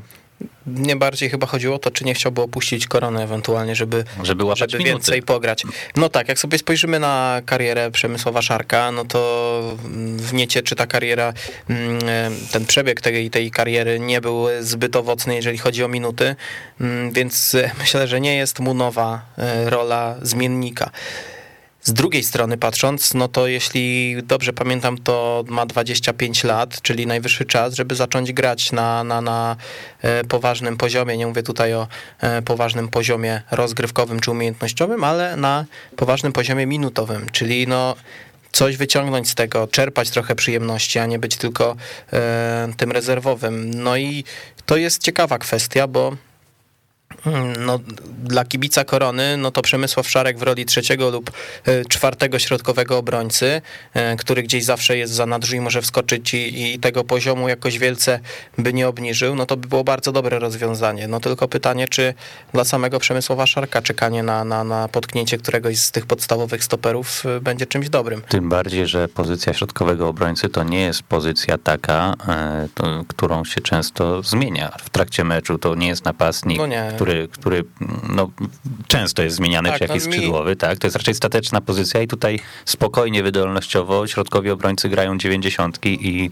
Mnie bardziej chyba chodziło o to, czy nie chciałby opuścić koronę ewentualnie, żeby, Żeby łapać żeby minuty. więcej pograć. No tak, jak sobie spojrzymy na karierę Przemysława Szarka, no to w niecie czy ta kariera, mm, ten przebieg tej, tej kariery nie był zbyt owocny, jeżeli chodzi o minuty, mm, więc myślę, że nie jest mu nowa e, rola zmiennika. Z drugiej strony patrząc, no to jeśli dobrze pamiętam, to ma 25 lat, czyli najwyższy czas, żeby zacząć grać na, na, na e, poważnym poziomie. Nie mówię tutaj o e, poważnym poziomie rozgrywkowym czy umiejętnościowym, ale na poważnym poziomie minutowym, czyli no coś wyciągnąć z tego, czerpać trochę przyjemności, a nie być tylko e, tym rezerwowym. No i to jest ciekawa kwestia, bo No, dla kibica Korony, no to Przemysław Szarek w roli trzeciego lub e, czwartego środkowego obrońcy, e, który gdzieś zawsze jest za nadrzu i może wskoczyć i, i tego poziomu jakoś wielce by nie obniżył, no to by było bardzo dobre rozwiązanie. No tylko pytanie, czy dla samego Przemysława Szarka czekanie na, na, na potknięcie któregoś z tych podstawowych stoperów e, będzie czymś dobrym. Tym bardziej, że pozycja środkowego obrońcy to nie jest pozycja taka, e, to, którą się często zmienia w trakcie meczu. To nie jest napastnik, No nie. który, który no, często jest zmieniany Tak, czy jakiś no mi- skrzydłowy. Tak? To jest raczej stateczna pozycja i tutaj spokojnie, wydolnościowo środkowi obrońcy grają dziewięćdziesiątki i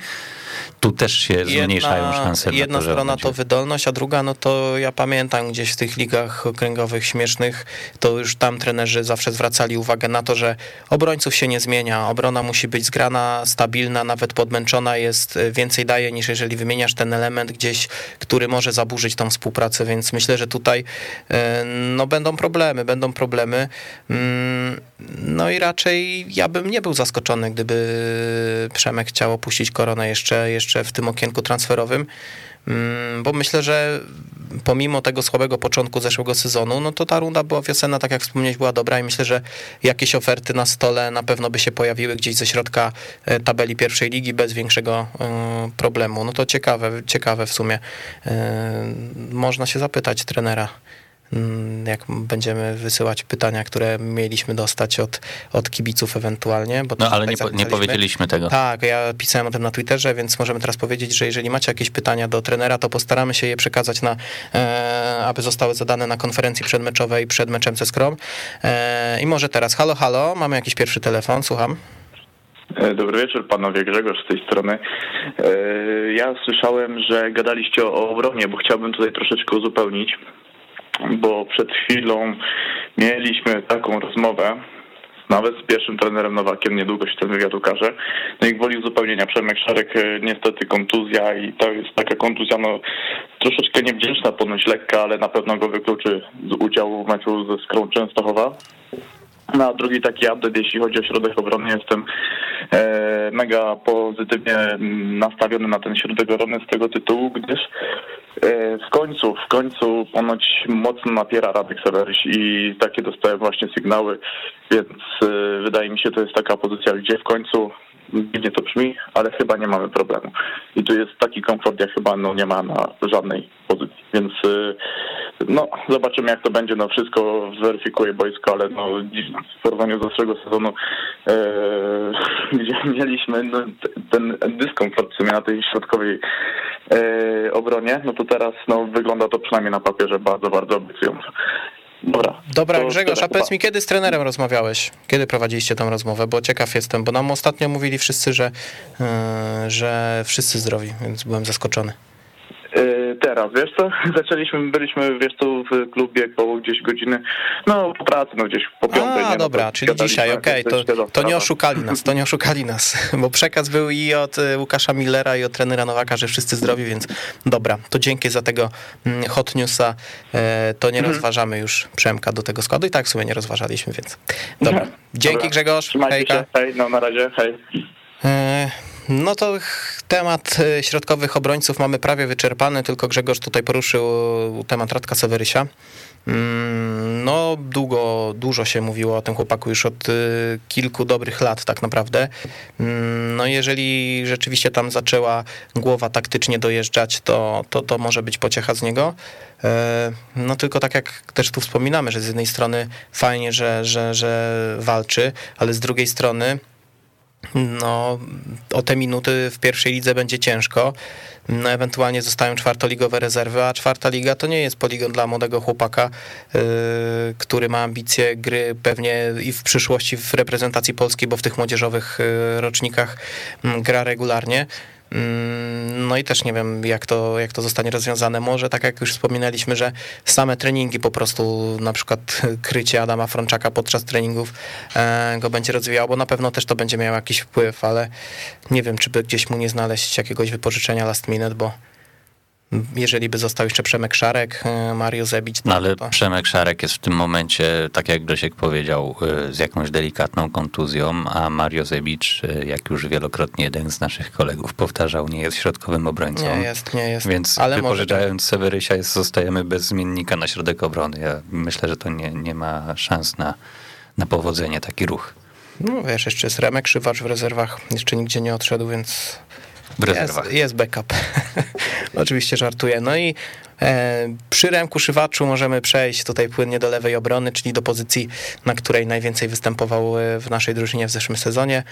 tu też się zmniejszają szanse jedna na to, strona będzie... to wydolność, a druga, no to ja pamiętam gdzieś w tych ligach okręgowych śmiesznych, to już tam trenerzy zawsze zwracali uwagę na to, że obrońców się nie zmienia, obrona musi być zgrana, stabilna, nawet podmęczona jest, y, więcej daje niż jeżeli wymieniasz ten element gdzieś, który może zaburzyć tą współpracę, więc myślę, że tutaj y, no będą problemy, będą problemy. Mm, No i raczej ja bym nie był zaskoczony, gdyby Przemek chciał opuścić koronę jeszcze, jeszcze w tym okienku transferowym, Mm, bo myślę, że pomimo tego słabego początku zeszłego sezonu, no to ta runda była wiosenna, tak jak wspomniałeś, była dobra i myślę, że jakieś oferty na stole na pewno by się pojawiły gdzieś ze środka e, tabeli pierwszej ligi bez większego e, problemu. No to ciekawe, ciekawe w sumie. E, Można się zapytać trenera jak będziemy wysyłać pytania, które mieliśmy dostać od, od kibiców ewentualnie. Bo No ale nie, po, nie powiedzieliśmy tego. Tak, ja pisałem o tym na Twitterze, więc możemy teraz powiedzieć, że jeżeli macie jakieś pytania do trenera, to postaramy się je przekazać na, e, aby zostały zadane na konferencji przedmeczowej przed meczem ze Skrom. E, I może teraz, halo, halo, mamy jakiś pierwszy telefon, słucham. E, Dobry wieczór, panowie Grzegorz z tej strony. E, Ja słyszałem, że gadaliście o obronie, bo chciałbym tutaj troszeczkę uzupełnić, bo przed chwilą mieliśmy taką rozmowę, nawet z pierwszym trenerem Nowakiem, niedługo się ten wywiad ukaże. No i gwoli uzupełnienia, Przemek Szarek e, niestety kontuzja i to jest taka kontuzja, no troszeczkę niewdzięczna, ponoć lekka, ale na pewno go wykluczy z udziału w meczu ze Skrą Częstochowa. No a drugi taki update, jeśli chodzi o środek obrony, jestem e, mega pozytywnie mm, nastawiony na ten środek obrony z tego tytułu, gdyż e, w końcu, w końcu ponoć mocno napiera Radek Seweryś i takie dostałem właśnie sygnały, więc e, wydaje mi się, to jest taka pozycja, gdzie w końcu dziwnie to brzmi, ale chyba nie mamy problemu. I tu jest taki komfort, jak chyba no, nie ma na żadnej pozycji. Więc y, no, zobaczymy jak to będzie. No, wszystko zweryfikuje boisko, ale no, w porównaniu do zeszłego sezonu, e, gdzie mieliśmy no, ten dyskomfort w sumie na tej środkowej e, obronie, no to teraz no, wygląda to przynajmniej na papierze bardzo, bardzo obiecująco. Dobra. Dobra, Grzegorz, a powiedz mi, kiedy z trenerem rozmawiałeś? Kiedy prowadziliście tą rozmowę? Bo ciekaw jestem, bo nam ostatnio mówili wszyscy, że, yy, że wszyscy zdrowi, więc byłem zaskoczony. Yy, Teraz, wiesz co, zaczęliśmy, byliśmy, wiesz co, w klubie koło gdzieś godziny, no po pracy, no gdzieś po piątej. nie, A, no, dobra, to czyli dzisiaj, okej, to jest to, to nie oszukali nas, to nie oszukali nas, bo przekaz był i od y, Łukasza Millera i od trenera Nowaka, że wszyscy zdrowi, więc dobra, to dzięki za tego mm, hot newsa, e, to nie Mhm. rozważamy już Przemka do tego składu i tak w sumie nie rozważaliśmy, więc dobra. Dzięki Dobra, Grzegorz, Trzymajcie hejka. się, hej, no na razie, hej. E, No to temat e, środkowych obrońców mamy prawie wyczerpany, tylko Grzegorz tutaj poruszył temat Radka Sewerysia. Mm, No, długo, dużo się mówiło o tym chłopaku już od y, kilku dobrych lat tak naprawdę. Mm, No, jeżeli rzeczywiście tam zaczęła głowa taktycznie dojeżdżać, to, to, to może być pociecha z niego. E, No tylko tak jak też tu wspominamy, że z jednej strony fajnie, że, że, że walczy, ale z drugiej strony no, o te minuty w pierwszej lidze będzie ciężko. No, ewentualnie zostają czwartoligowe rezerwy, a czwarta liga to nie jest poligon dla młodego chłopaka, yy, który ma ambicje gry pewnie i w przyszłości w reprezentacji polskiej, bo w tych młodzieżowych yy, rocznikach mm, gra regularnie. Mm, No i też nie wiem, jak to, jak to zostanie rozwiązane. Może tak jak już wspominaliśmy, że same treningi po prostu, na przykład krycie Adama Frączaka podczas treningów e, go będzie rozwijało, bo na pewno też to będzie miało jakiś wpływ, ale nie wiem, czy by gdzieś mu nie znaleźć jakiegoś wypożyczenia last minute, bo jeżeli by został jeszcze Przemek Szarek, e, Mario Zebić, to, No ale to Przemek Szarek jest w tym momencie, tak jak Grzesiek powiedział, y, z jakąś delikatną kontuzją, a Mario Zebicz, y, jak już wielokrotnie jeden z naszych kolegów powtarzał, nie jest środkowym obrońcą. nie jest, nie jest. Więc ale może wypożyczając Sewerysia jest, zostajemy bez zmiennika na środek obrony. Ja myślę, że to nie, nie ma szans na, na powodzenie taki ruch No wiesz, jeszcze jest Remek Krzywacz w rezerwach, jeszcze nigdzie nie odszedł, więc w rezerwach. Jest, jest backup. Oczywiście żartuję. No i e, przy Remku Szywaczu możemy przejść tutaj płynnie do lewej obrony, czyli do pozycji, na której najwięcej występował e, w naszej drużynie w zeszłym sezonie.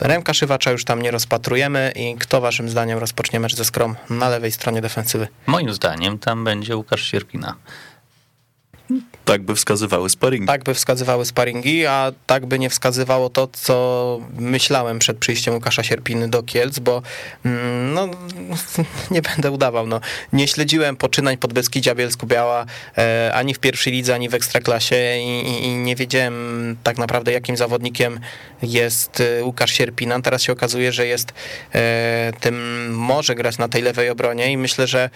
Remka Szywacza już tam nie rozpatrujemy i kto waszym zdaniem rozpocznie mecz ze Skrom na lewej stronie defensywy? Moim zdaniem tam będzie Łukasz Sierpina. Tak by wskazywały sparingi. Tak by wskazywały sparingi, a tak by nie wskazywało to, co myślałem przed przyjściem Łukasza Sierpiny do Kielc, bo mm, no, nie będę udawał, no, nie śledziłem poczynań Podbeskidzia Bielsku-Biała e, ani w pierwszej lidze, ani w Ekstraklasie i, i, nie wiedziałem tak naprawdę, jakim zawodnikiem jest e, Łukasz Sierpina. Teraz się okazuje, że jest e, tym, może grać na tej lewej obronie i myślę, że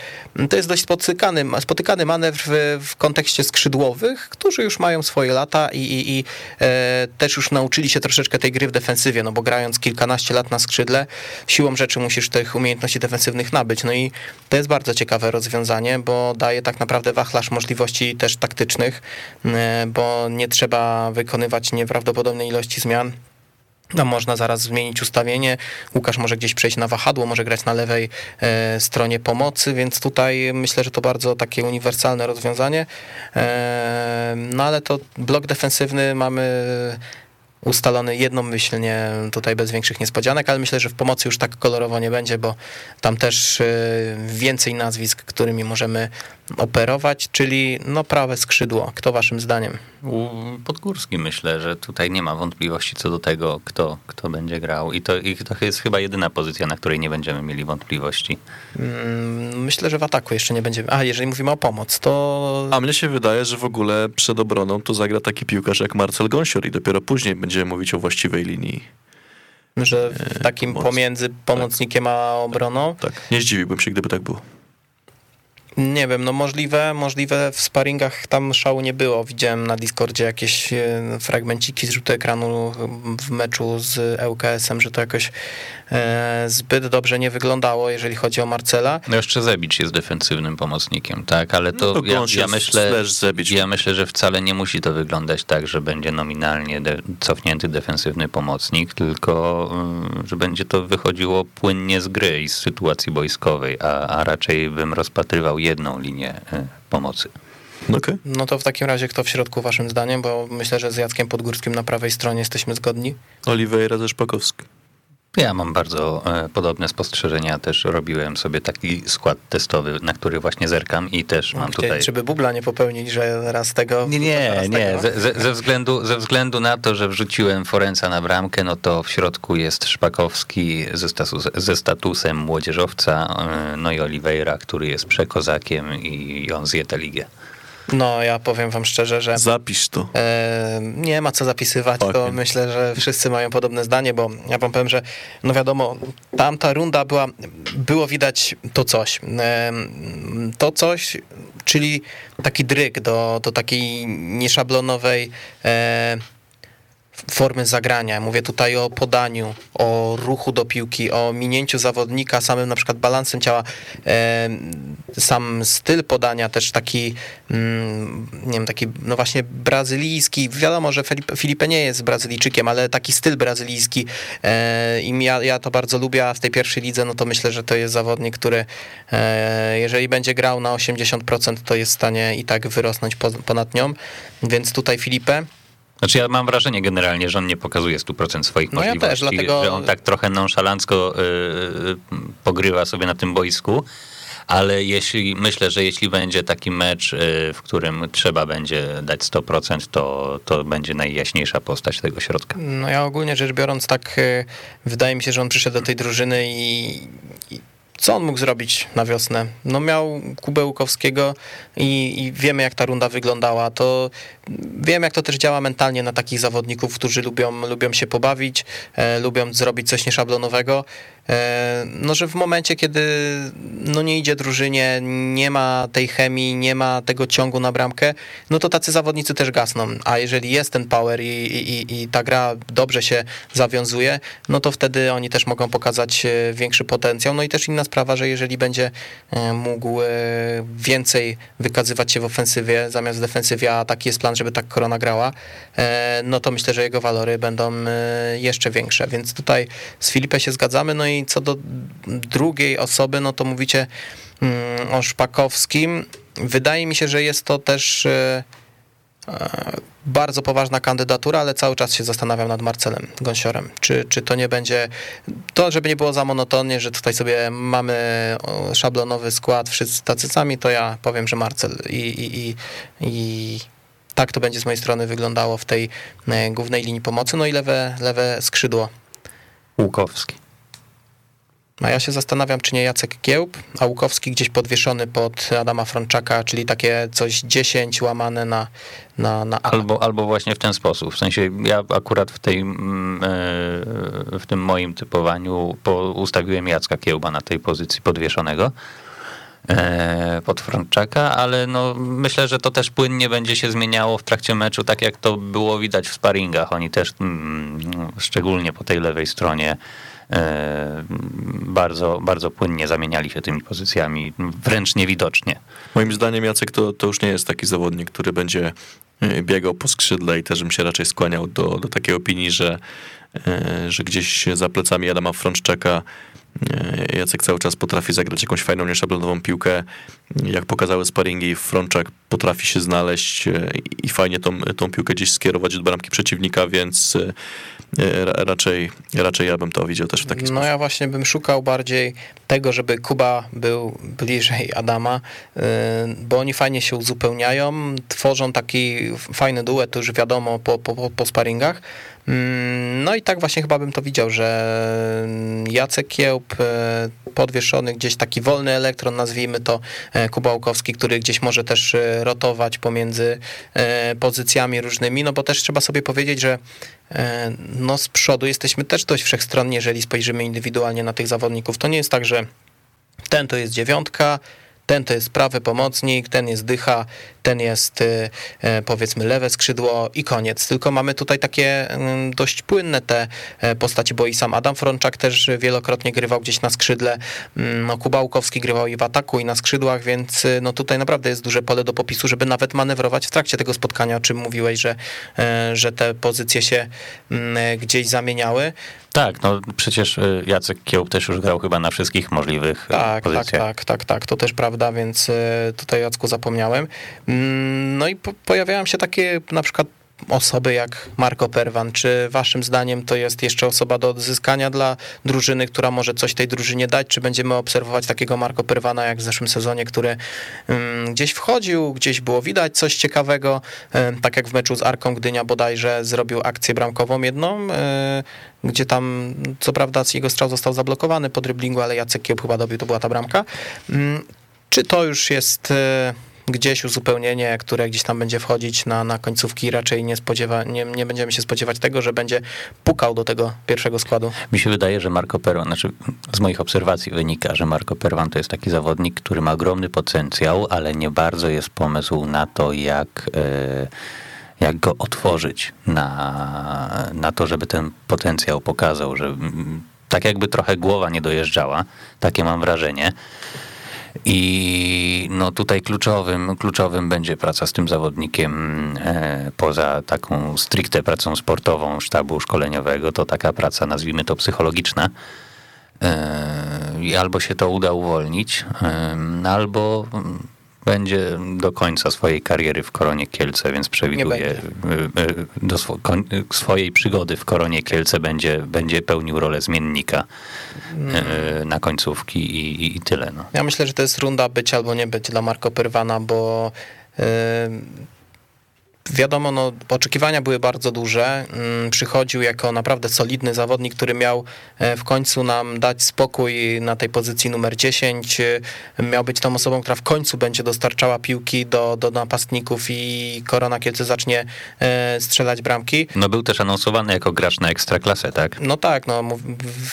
to jest dość spotykany, spotykany manewr w, w kontekście skrzydłowych, którzy już mają swoje lata i, i, i e, też już nauczyli się troszeczkę tej gry w defensywie, no bo grając kilkanaście lat na skrzydle, siłą rzeczy musisz tych umiejętności defensywnych nabyć. No i to jest bardzo ciekawe rozwiązanie, bo daje tak naprawdę wachlarz możliwości też taktycznych, e, bo nie trzeba wykonywać nieprawdopodobnej ilości zmian. No, można zaraz zmienić ustawienie. Łukasz może gdzieś przejść na wahadło, może grać na lewej e, stronie pomocy, więc tutaj myślę, że to bardzo takie uniwersalne rozwiązanie. E, no ale to blok defensywny mamy ustalony jednomyślnie, tutaj bez większych niespodzianek, ale myślę, że w pomocy już tak kolorowo nie będzie, bo tam też e, więcej nazwisk, którymi możemy operować, czyli no prawe skrzydło. Kto waszym zdaniem? Podgórski myślę, że tutaj nie ma wątpliwości co do tego, kto, kto będzie grał. I to, I to jest chyba jedyna pozycja, na której nie będziemy mieli wątpliwości. Mm, Myślę, że w ataku jeszcze nie będziemy. A, jeżeli mówimy o pomoc, to A mnie się wydaje, że w ogóle przed obroną to zagra taki piłkarz jak Marcel Gąsior i dopiero później będziemy mówić o właściwej linii. że w takim moc. pomiędzy pomocnikiem a obroną. Tak, nie zdziwiłbym się, gdyby tak było. Nie wiem, no możliwe, możliwe w sparingach tam szału nie było. Widziałem na Discordzie jakieś e, fragmenciki z rzutu ekranu w meczu z ŁKS-em, że to jakoś e, zbyt dobrze nie wyglądało, jeżeli chodzi o Marcela. No jeszcze Zebicz jest defensywnym pomocnikiem, tak, ale to, No to ja, ja myślę, ja myślę, że wcale nie musi to wyglądać tak, że będzie nominalnie de- cofnięty defensywny pomocnik, tylko mm, że będzie to wychodziło płynnie z gry i z sytuacji boiskowej, a, a raczej bym rozpatrywał jedną linię e, pomocy. Okej. No to w takim razie kto w środku waszym zdaniem, bo myślę, że z Jackiem Podgórskim na prawej stronie jesteśmy zgodni. Oliveira ze Szpakowski. Ja mam bardzo e, podobne spostrzeżenia, też robiłem sobie taki skład testowy, na który właśnie zerkam i też mam Chcieli, tutaj... Żeby bubla nie popełnić, że raz tego... Nie, nie, nie. Ze, ze, ze, względu, ze względu na to, że wrzuciłem Forenca na bramkę, no to w środku jest Szpakowski ze, status, ze statusem młodzieżowca, e, no i Oliveira, który jest przekozakiem i on zje tę ligę. No, ja powiem wam szczerze, że... Zapisz to. E, nie ma co zapisywać, to Okej. myślę, że wszyscy mają podobne zdanie, bo ja wam powiem, że no wiadomo, tamta runda była, było widać to coś. E, to coś, czyli taki dryg do, do takiej nieszablonowej e, formy zagrania. Mówię tutaj o podaniu, o ruchu do piłki, o minięciu zawodnika, samym na przykład balansem ciała, sam styl podania też taki, mm, nie wiem, taki no właśnie brazylijski. Wiadomo, że Felipe, Felipe nie jest Brazylijczykiem, ale taki styl brazylijski i ja, ja to bardzo lubię, a w tej pierwszej lidze, no to myślę, że to jest zawodnik, który e, jeżeli będzie grał na 80%, to jest w stanie i tak wyrosnąć po, ponad nią, więc tutaj Filipe Znaczy ja mam wrażenie generalnie, że on nie pokazuje 100% swoich No ja możliwości, też, dlatego- że on tak trochę nonszalancko y, y, pogrywa sobie na tym boisku, ale jeśli myślę, że jeśli będzie taki mecz, y, w którym trzeba będzie dać 100%, to, to będzie najjaśniejsza postać tego środka. No ja ogólnie rzecz biorąc tak e, wydaje mi się, że on przyszedł do tej drużyny i, i co on mógł zrobić na wiosnę? No miał Kubę Łukowskiego i, i wiemy jak ta runda wyglądała, to wiem jak to też działa mentalnie na takich zawodników, którzy lubią, lubią się pobawić, e, lubią zrobić coś nieszablonowego. E, no, że w momencie, kiedy no nie idzie drużynie, nie ma tej chemii, nie ma tego ciągu na bramkę, no to tacy zawodnicy też gasną. A jeżeli jest ten power i, i, i ta gra dobrze się zawiązuje, no to wtedy oni też mogą pokazać e, większy potencjał. No i też inna sprawa, że jeżeli będzie e, mógł więcej wykazywać się w ofensywie zamiast w defensywie, a taki jest plan, żeby tak korona grała, no to myślę, że jego walory będą jeszcze większe. Więc tutaj z Filipem się zgadzamy. No i co do drugiej osoby, no to mówicie mm, o Szpakowskim. Wydaje mi się, że jest to też e, e, bardzo poważna kandydatura, ale cały czas się zastanawiam nad Marcelem Gąsiorem. Czy, czy to nie będzie, to żeby nie było za monotonnie, że tutaj sobie mamy szablonowy skład, wszyscy tacy sami, to ja powiem, że Marcel i, i, i, i tak to będzie z mojej strony wyglądało w tej e, głównej linii pomocy. No i lewe, lewe skrzydło. Łukowski. A ja się zastanawiam, czy nie Jacek Kiełb, a Łukowski gdzieś podwieszony pod Adama Frączaka, czyli takie coś 10 łamane na, na, na. Albo, albo właśnie w ten sposób. W sensie ja akurat w, tej, mm, e, w tym moim typowaniu po, ustawiłem Jacka Kiełba na tej pozycji podwieszonego e, pod Frączaka, ale no, myślę, że to też płynnie będzie się zmieniało w trakcie meczu, tak jak to było widać w sparingach. Oni też mm, szczególnie po tej lewej stronie bardzo, bardzo płynnie zamieniali się tymi pozycjami, wręcz niewidocznie. Moim zdaniem Jacek to, to już nie jest taki zawodnik, który będzie y, biegał po skrzydle i też bym się raczej skłaniał do, do takiej opinii, że, y, że gdzieś za plecami Adama Frączczaka Jacek cały czas potrafi zagrać jakąś fajną, nieszablonową piłkę. Jak pokazały sparingi, Frączczak potrafi się znaleźć i fajnie tą, tą piłkę gdzieś skierować do bramki przeciwnika, więc e, raczej, raczej ja bym to widział też w taki no sposób. ja właśnie bym szukał bardziej tego, żeby Kuba był bliżej Adama, y, bo oni fajnie się uzupełniają, tworzą taki fajny duet, to już wiadomo po, po, po sparingach. Mm, No i tak właśnie chyba bym to widział, że Jacek Kiełb e, podwieszony, gdzieś taki wolny elektron, nazwijmy to e, Kuba Łukowski, który gdzieś może też e, rotować pomiędzy pozycjami różnymi, no bo też trzeba sobie powiedzieć, że no z przodu jesteśmy też dość wszechstronni, jeżeli spojrzymy indywidualnie na tych zawodników. To nie jest tak, że ten to jest dziewiątka, ten to jest prawy pomocnik, ten jest dycha, ten jest y, e, powiedzmy lewe skrzydło i koniec. Tylko mamy tutaj takie mm, dość płynne te e, postaci, bo i sam Adam Frączak też wielokrotnie grywał gdzieś na skrzydle, Mm, no Kuba Łukowski grywał i w ataku i na skrzydłach, więc y, no tutaj naprawdę jest duże pole do popisu, żeby nawet manewrować w trakcie tego spotkania, o czym mówiłeś, że, e, że te pozycje się mm, gdzieś zamieniały. Tak, no przecież y, Jacek Kiełb też już grał chyba na wszystkich możliwych Tak, tak, pozycjach. tak, tak, tak, to też prawda, więc tutaj Jacku zapomniałem. No i po, pojawiają się takie na przykład osoby jak Marco Perwan. Czy waszym zdaniem to jest jeszcze osoba do odzyskania dla drużyny, która może coś tej drużynie dać? Czy będziemy obserwować takiego Marco Perwana jak w zeszłym sezonie, który mm, gdzieś wchodził, gdzieś było widać coś ciekawego, tak jak w meczu z Arką Gdynia bodajże zrobił akcję bramkową jedną, e, gdzie tam co prawda jego strzał został zablokowany po dryblingu, ale Jacek Kiełb chyba dobił, to była ta bramka. Mm, Czy to już jest e, gdzieś uzupełnienie, które gdzieś tam będzie wchodzić na, na końcówki, raczej nie, spodziewa, nie, nie będziemy się spodziewać tego, że będzie pukał do tego pierwszego składu. Mi się wydaje, że Marco Perwan, znaczy z moich obserwacji wynika, że Marco Perwan to jest taki zawodnik, który ma ogromny potencjał, ale nie bardzo jest pomysł na to, jak, e, jak go otworzyć na, na to, żeby ten potencjał pokazał, że mm, tak jakby trochę głowa nie dojeżdżała, takie mam wrażenie. I no tutaj kluczowym, kluczowym będzie praca z tym zawodnikiem e, poza taką stricte pracą sportową sztabu szkoleniowego, to taka praca, nazwijmy to psychologiczna. E, I albo się to uda uwolnić, e, albo będzie do końca swojej kariery w Koronie Kielce, więc przewiduję e, e, do swo- swojej przygody w Koronie Kielce będzie, będzie pełnił rolę zmiennika e, na końcówki i, i, i tyle. No. Ja myślę, że to jest runda być albo nie być dla Marco Pyrwana, bo wiadomo, no, oczekiwania były bardzo duże. Ym, Przychodził jako naprawdę solidny zawodnik, który miał e, w końcu nam dać spokój na tej pozycji numer 10. Y, Miał być tą osobą, która w końcu będzie dostarczała piłki do, do napastników i Korona Kielce zacznie e, strzelać bramki. No był też anonsowany jako gracz na ekstraklasę, tak? No tak, no,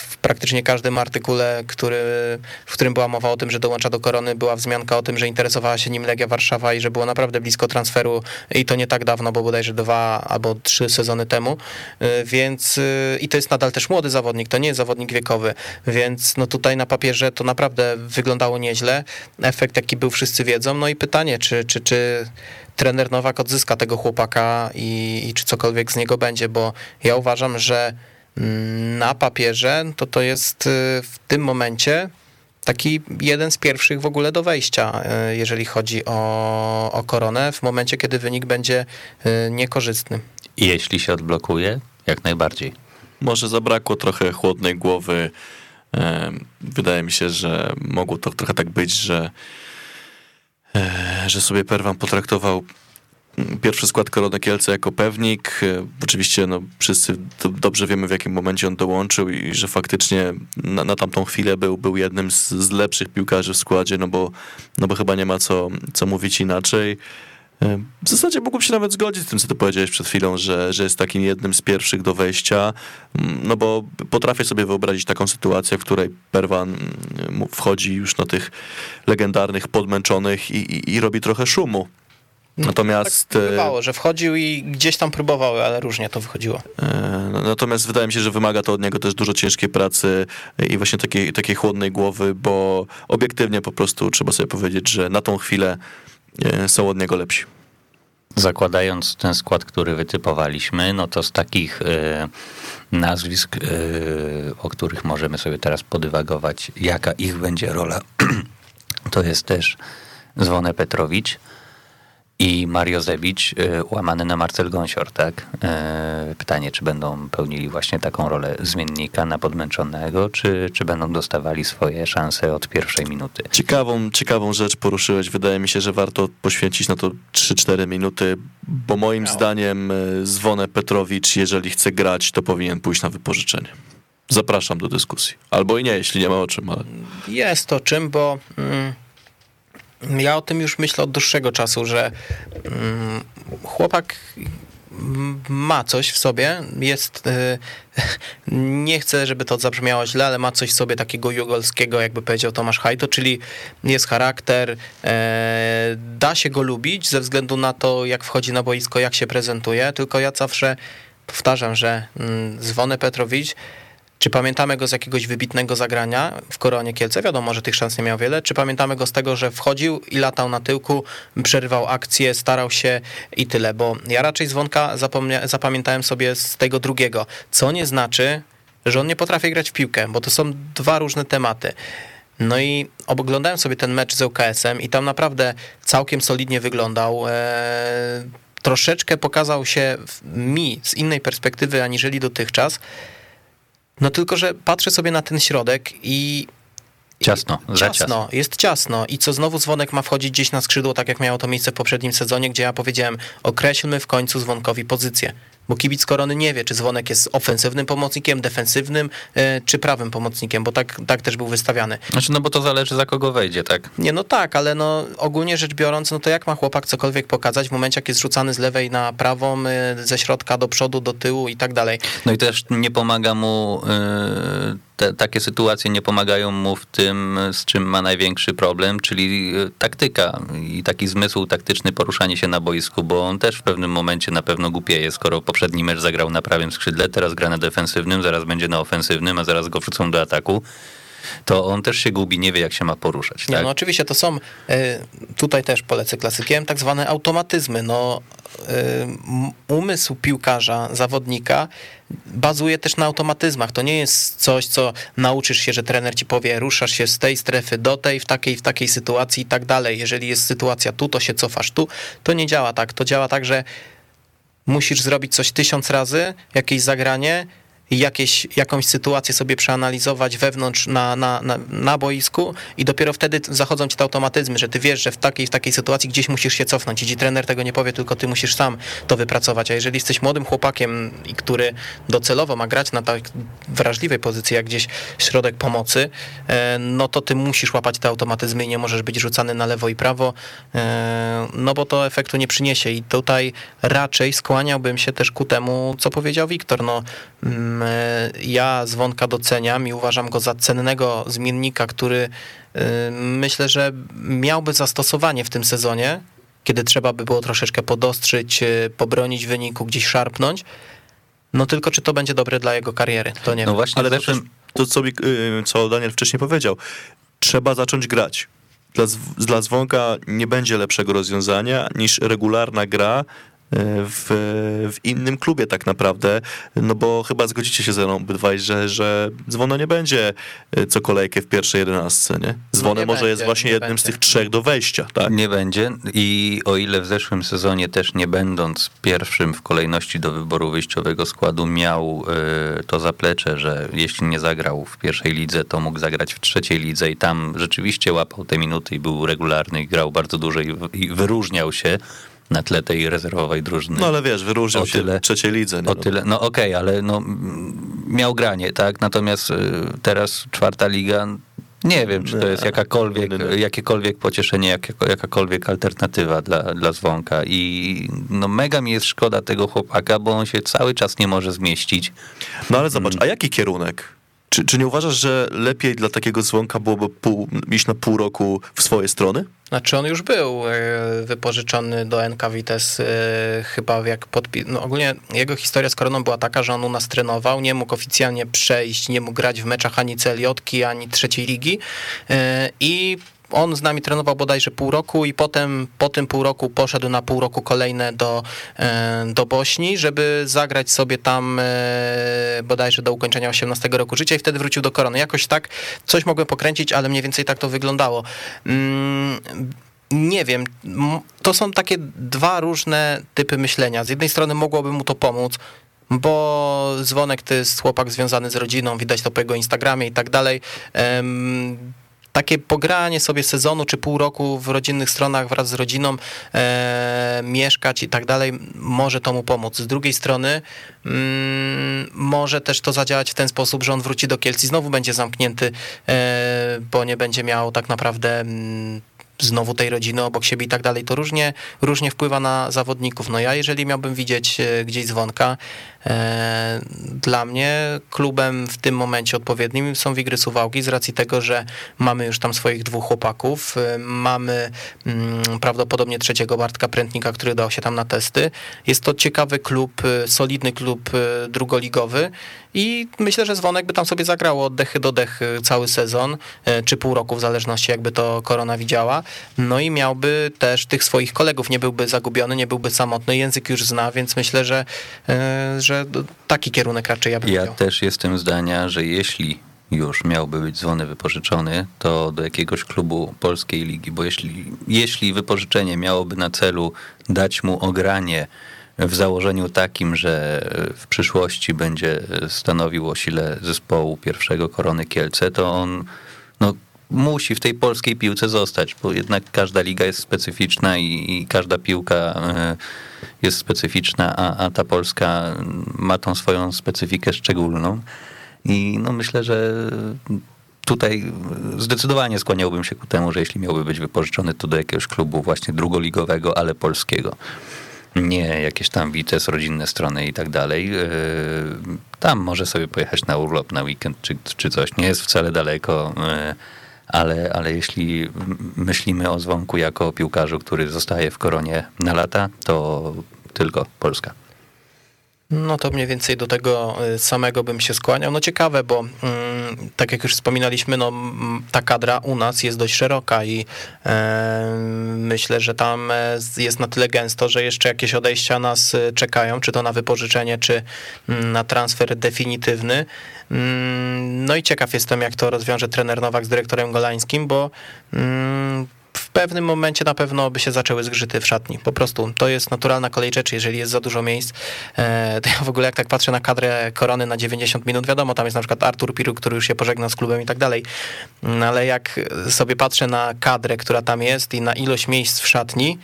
w praktycznie każdym artykule, który, w którym była mowa o tym, że dołącza do Korony, była wzmianka o tym, że interesowała się nim Legia Warszawa i że było naprawdę blisko transferu i to nie tak dawno, bo bodajże dwa albo trzy sezony temu, Y, więc y, i to jest nadal też młody zawodnik, to nie jest zawodnik wiekowy, więc no tutaj na papierze to naprawdę wyglądało nieźle. Efekt jaki był wszyscy wiedzą, no i pytanie, czy, czy, czy trener Nowak odzyska tego chłopaka i, i czy cokolwiek z niego będzie, bo ja uważam, że mm, na papierze to to jest y, w tym momencie taki jeden z pierwszych w ogóle do wejścia, y, jeżeli chodzi o, o koronę, w momencie, kiedy wynik będzie y, niekorzystny. Jeśli się odblokuje, jak najbardziej. Może zabrakło trochę chłodnej głowy. Em, Wydaje mi się, że mogło to trochę tak być, że, e, że sobie Perwan potraktował pierwszy skład Korony Kielce jako pewnik. E, Oczywiście no, wszyscy do, dobrze wiemy, w jakim momencie on dołączył i że faktycznie na, na tamtą chwilę był, był jednym z, z lepszych piłkarzy w składzie, no bo, no bo chyba nie ma co, co mówić inaczej. E, W zasadzie mógłbym się nawet zgodzić z tym, co ty powiedziałeś przed chwilą, że, że jest takim jednym z pierwszych do wejścia, Mm, no bo potrafię sobie wyobrazić taką sytuację, w której Perwan mm, wchodzi już na tych legendarnych, podmęczonych i, i, i robi trochę szumu. Natomiast, tak bywało, że wchodził i gdzieś tam próbowały, ale różnie to wychodziło. e, natomiast wydaje mi się, że wymaga to od niego też dużo ciężkiej pracy i właśnie takiej, takiej chłodnej głowy, bo obiektywnie po prostu trzeba sobie powiedzieć, że na tą chwilę e, są od niego lepsi. Zakładając ten skład, który wytypowaliśmy, no to z takich e, nazwisk, o których możemy sobie teraz podywagować, jaka ich będzie rola, to jest też Zwone Petrowicz i Mario Zewicz, y, łamany na Marcel Gąsior, tak? Y, Pytanie, czy będą pełnili właśnie taką rolę zmiennika na podmęczonego, czy, czy będą dostawali swoje szanse od pierwszej minuty? Ciekawą, ciekawą rzecz poruszyłeś. Wydaje mi się, że warto poświęcić na to 3-4 minuty, bo moim zdaniem e, Zwonę Petrowicz, jeżeli chce grać, to powinien pójść na wypożyczenie. Zapraszam do dyskusji. Albo i nie, jeśli nie ma o czym, ale... Jest o czym, bo mm, ja o tym już myślę od dłuższego czasu, że mm, chłopak ma coś w sobie, jest, y, nie chcę, żeby to zabrzmiało źle, ale ma coś w sobie takiego jugolskiego, jakby powiedział Tomasz Hajto, czyli jest charakter, e, da się go lubić ze względu na to, jak wchodzi na boisko, jak się prezentuje, tylko ja zawsze powtarzam, że mm, Zwony Petrowicz czy pamiętamy go z jakiegoś wybitnego zagrania w Koronie Kielce? Wiadomo, że tych szans nie miał wiele. Czy pamiętamy go z tego, że wchodził i latał na tyłku, przerywał akcję, starał się i tyle? Bo ja raczej Zwonka zapomnia- zapamiętałem sobie z tego drugiego, co nie znaczy, że on nie potrafi grać w piłkę, bo to są dwa różne tematy. No i oglądałem sobie ten mecz z UKS-em i tam naprawdę całkiem solidnie wyglądał. Eee, troszeczkę pokazał się mi z innej perspektywy aniżeli dotychczas. No tylko, że patrzę sobie na ten środek i Ciasno, za ciasno. ciasno, jest ciasno. I co znowu dzwonek ma wchodzić gdzieś na skrzydło, tak jak miało to miejsce w poprzednim sezonie, gdzie ja powiedziałem, określmy w końcu dzwonkowi pozycję. Bo kibic korony nie wie, czy dzwonek jest ofensywnym pomocnikiem, defensywnym, e, czy prawym pomocnikiem, bo tak, tak też był wystawiany. Znaczy, no bo to zależy za kogo wejdzie, tak? Nie, no tak, ale no ogólnie rzecz biorąc, no to jak ma chłopak cokolwiek pokazać w momencie, jak jest rzucany z lewej na prawą, e, ze środka do przodu, do tyłu i tak dalej. No i też nie pomaga mu, y, te, takie sytuacje nie pomagają mu w tym, z czym ma największy problem, czyli taktyka i taki zmysł taktyczny, poruszanie się na boisku, bo on też w pewnym momencie na pewno głupieje, skoro poprzedni mecz zagrał na prawym skrzydle, teraz gra na defensywnym, zaraz będzie na ofensywnym, a zaraz go wrzucą do ataku. To on też się gubi, nie wie jak się ma poruszać. Nie, Tak? no oczywiście to są, e, tutaj też polecę klasykiem, tak zwane automatyzmy. No, e, umysł piłkarza, zawodnika bazuje też na automatyzmach. To nie jest coś, co nauczysz się, że trener ci powie, ruszasz się z tej strefy do tej, w takiej, w takiej sytuacji i tak dalej. Jeżeli jest sytuacja tu, to się cofasz tu. To nie działa tak. To działa tak, że musisz zrobić coś tysiąc razy, jakieś zagranie, jakieś, jakąś sytuację sobie przeanalizować wewnątrz na, na, na, na boisku i dopiero wtedy zachodzą ci te automatyzmy, że ty wiesz, że w takiej w takiej sytuacji gdzieś musisz się cofnąć i ci trener tego nie powie, tylko ty musisz sam to wypracować, a jeżeli jesteś młodym chłopakiem, który docelowo ma grać na tak wrażliwej pozycji, jak gdzieś środek pomocy, e, no to ty musisz łapać te automatyzmy i nie możesz być rzucany na lewo i prawo, e, no bo to efektu nie przyniesie. I tutaj raczej skłaniałbym się też ku temu, co powiedział Wiktor, no mm, ja Zwonka doceniam i uważam go za cennego zmiennika, który e, myślę, że miałby zastosowanie w tym sezonie, kiedy trzeba by było troszeczkę podostrzyć, e, pobronić wyniku, gdzieś szarpnąć, no tylko czy to będzie dobre dla jego kariery, to nie No wiem. właśnie Ale to, też, to co, y, co Daniel wcześniej powiedział, trzeba zacząć grać. Dla, dla Zwonka nie będzie lepszego rozwiązania niż regularna gra w, w innym klubie tak naprawdę, no bo chyba zgodzicie się ze mną obydwaj, że, że Dzwono nie będzie y, co kolejkę w pierwszej jedenastce, nie? Dzwone nie może będzie, jest właśnie nie jednym z będzie. tych trzech do wejścia, tak? Nie będzie i o ile w zeszłym sezonie też nie będąc pierwszym w kolejności do wyboru wyjściowego składu miał y, to zaplecze, że jeśli nie zagrał w pierwszej lidze, to mógł zagrać w trzeciej lidze i tam rzeczywiście łapał te minuty i był regularny i grał bardzo dużo i, i wyróżniał się na tle tej rezerwowej drużyny. No ale wiesz, wyróżniał O się tyle- w trzeciej lidze. Nie? O tyle, no okej, ale no, mm, miał granie, tak? Natomiast y, teraz czwarta liga, nie wiem, czy to jest jakakolwiek, jakiekolwiek pocieszenie, jak, jakakolwiek alternatywa dla, dla Zwonka. I no mega mi jest szkoda tego chłopaka, bo on się cały czas nie może zmieścić. No ale zobacz, a jaki kierunek? Czy, czy nie uważasz, że lepiej dla takiego Zwonka byłoby pół, iść na pół roku w swoje strony? Znaczy on już był e, wypożyczony do NK Vitesse e, chyba jak podpi... No ogólnie jego historia z Koroną była taka, że on u nas trenował, nie mógł oficjalnie przejść, nie mógł grać w meczach ani CLJ-ki, ani trzeciej ligi e, i on z nami trenował bodajże pół roku i potem po tym pół roku poszedł na pół roku kolejne do, e, do Bośni, żeby zagrać sobie tam e, bodajże do ukończenia 18 roku życia i wtedy wrócił do Korony. Jakoś tak coś mogłem pokręcić, ale mniej więcej tak to wyglądało. Mm, nie wiem, to są takie dwa różne typy myślenia. Z jednej strony mogłoby mu to pomóc, bo Dzwonek to jest chłopak związany z rodziną, widać to po jego Instagramie i tak dalej. Takie pogranie sobie sezonu czy pół roku w rodzinnych stronach wraz z rodziną, e, mieszkać i tak dalej, może to mu pomóc. Z drugiej strony mm, może też to zadziałać w ten sposób, że on wróci do Kielc i znowu będzie zamknięty, e, bo nie będzie miał tak naprawdę mm, znowu tej rodziny obok siebie i tak dalej. To różnie, różnie wpływa na zawodników. No ja jeżeli miałbym widzieć e, gdzieś dzwonka, dla mnie klubem w tym momencie odpowiednim są Wigry Suwałki z racji tego, że mamy już tam swoich dwóch chłopaków, e, mamy mm, prawdopodobnie trzeciego Bartka Prętnika, który dał się tam na testy. Jest to ciekawy klub, e, solidny klub e, drugoligowy i myślę, że Dzwonek by tam sobie zagrało od dechy do dechy cały sezon, e, czy pół roku, w zależności jakby to korona widziała. No i miałby też tych swoich kolegów, nie byłby zagubiony, nie byłby samotny, język już zna, więc myślę, że, e, taki kierunek raczej ja bym Ja chciał. też jestem zdania, że jeśli już miałby być dzwony wypożyczony, to do jakiegoś klubu polskiej ligi, bo jeśli, jeśli wypożyczenie miałoby na celu dać mu ogranie w założeniu takim, że w przyszłości będzie stanowił o sile zespołu pierwszego Korony Kielce, to on no, musi w tej polskiej piłce zostać, bo jednak każda liga jest specyficzna i, i każda piłka e, jest specyficzna, a, a ta polska ma tą swoją specyfikę szczególną. I no myślę, że tutaj zdecydowanie skłaniałbym się ku temu, że jeśli miałby być wypożyczony, to do jakiegoś klubu właśnie drugoligowego, ale polskiego. Nie jakieś tam wites, rodzinne strony i tak dalej. Yy, Tam może sobie pojechać na urlop, na weekend czy, czy coś. Nie jest wcale daleko, yy, ale, ale jeśli myślimy o Dzwonku jako o piłkarzu, który zostaje w koronie na lata, to tylko Polska. No to mniej więcej do tego y, samego bym się skłaniał. No ciekawe, bo mm, tak jak już wspominaliśmy, no ta kadra u nas jest dość szeroka i e, myślę, że tam e, jest na tyle gęsto, że jeszcze jakieś odejścia nas y, czekają, czy to na wypożyczenie, czy mm, na transfer definitywny. Mm, No i ciekaw jestem, jak to rozwiąże trener Nowak z dyrektorem Golańskim, bo pewnym momencie na pewno by się zaczęły zgrzyty w szatni. Po prostu to jest naturalna kolej rzeczy, jeżeli jest za dużo miejsc. E, to ja w ogóle jak tak patrzę na kadrę Korony na 90 minut, wiadomo, tam jest na przykład Artur Piru, który już się pożegnał z klubem i tak dalej, No, ale jak sobie patrzę na kadrę, która tam jest i na ilość miejsc w szatni,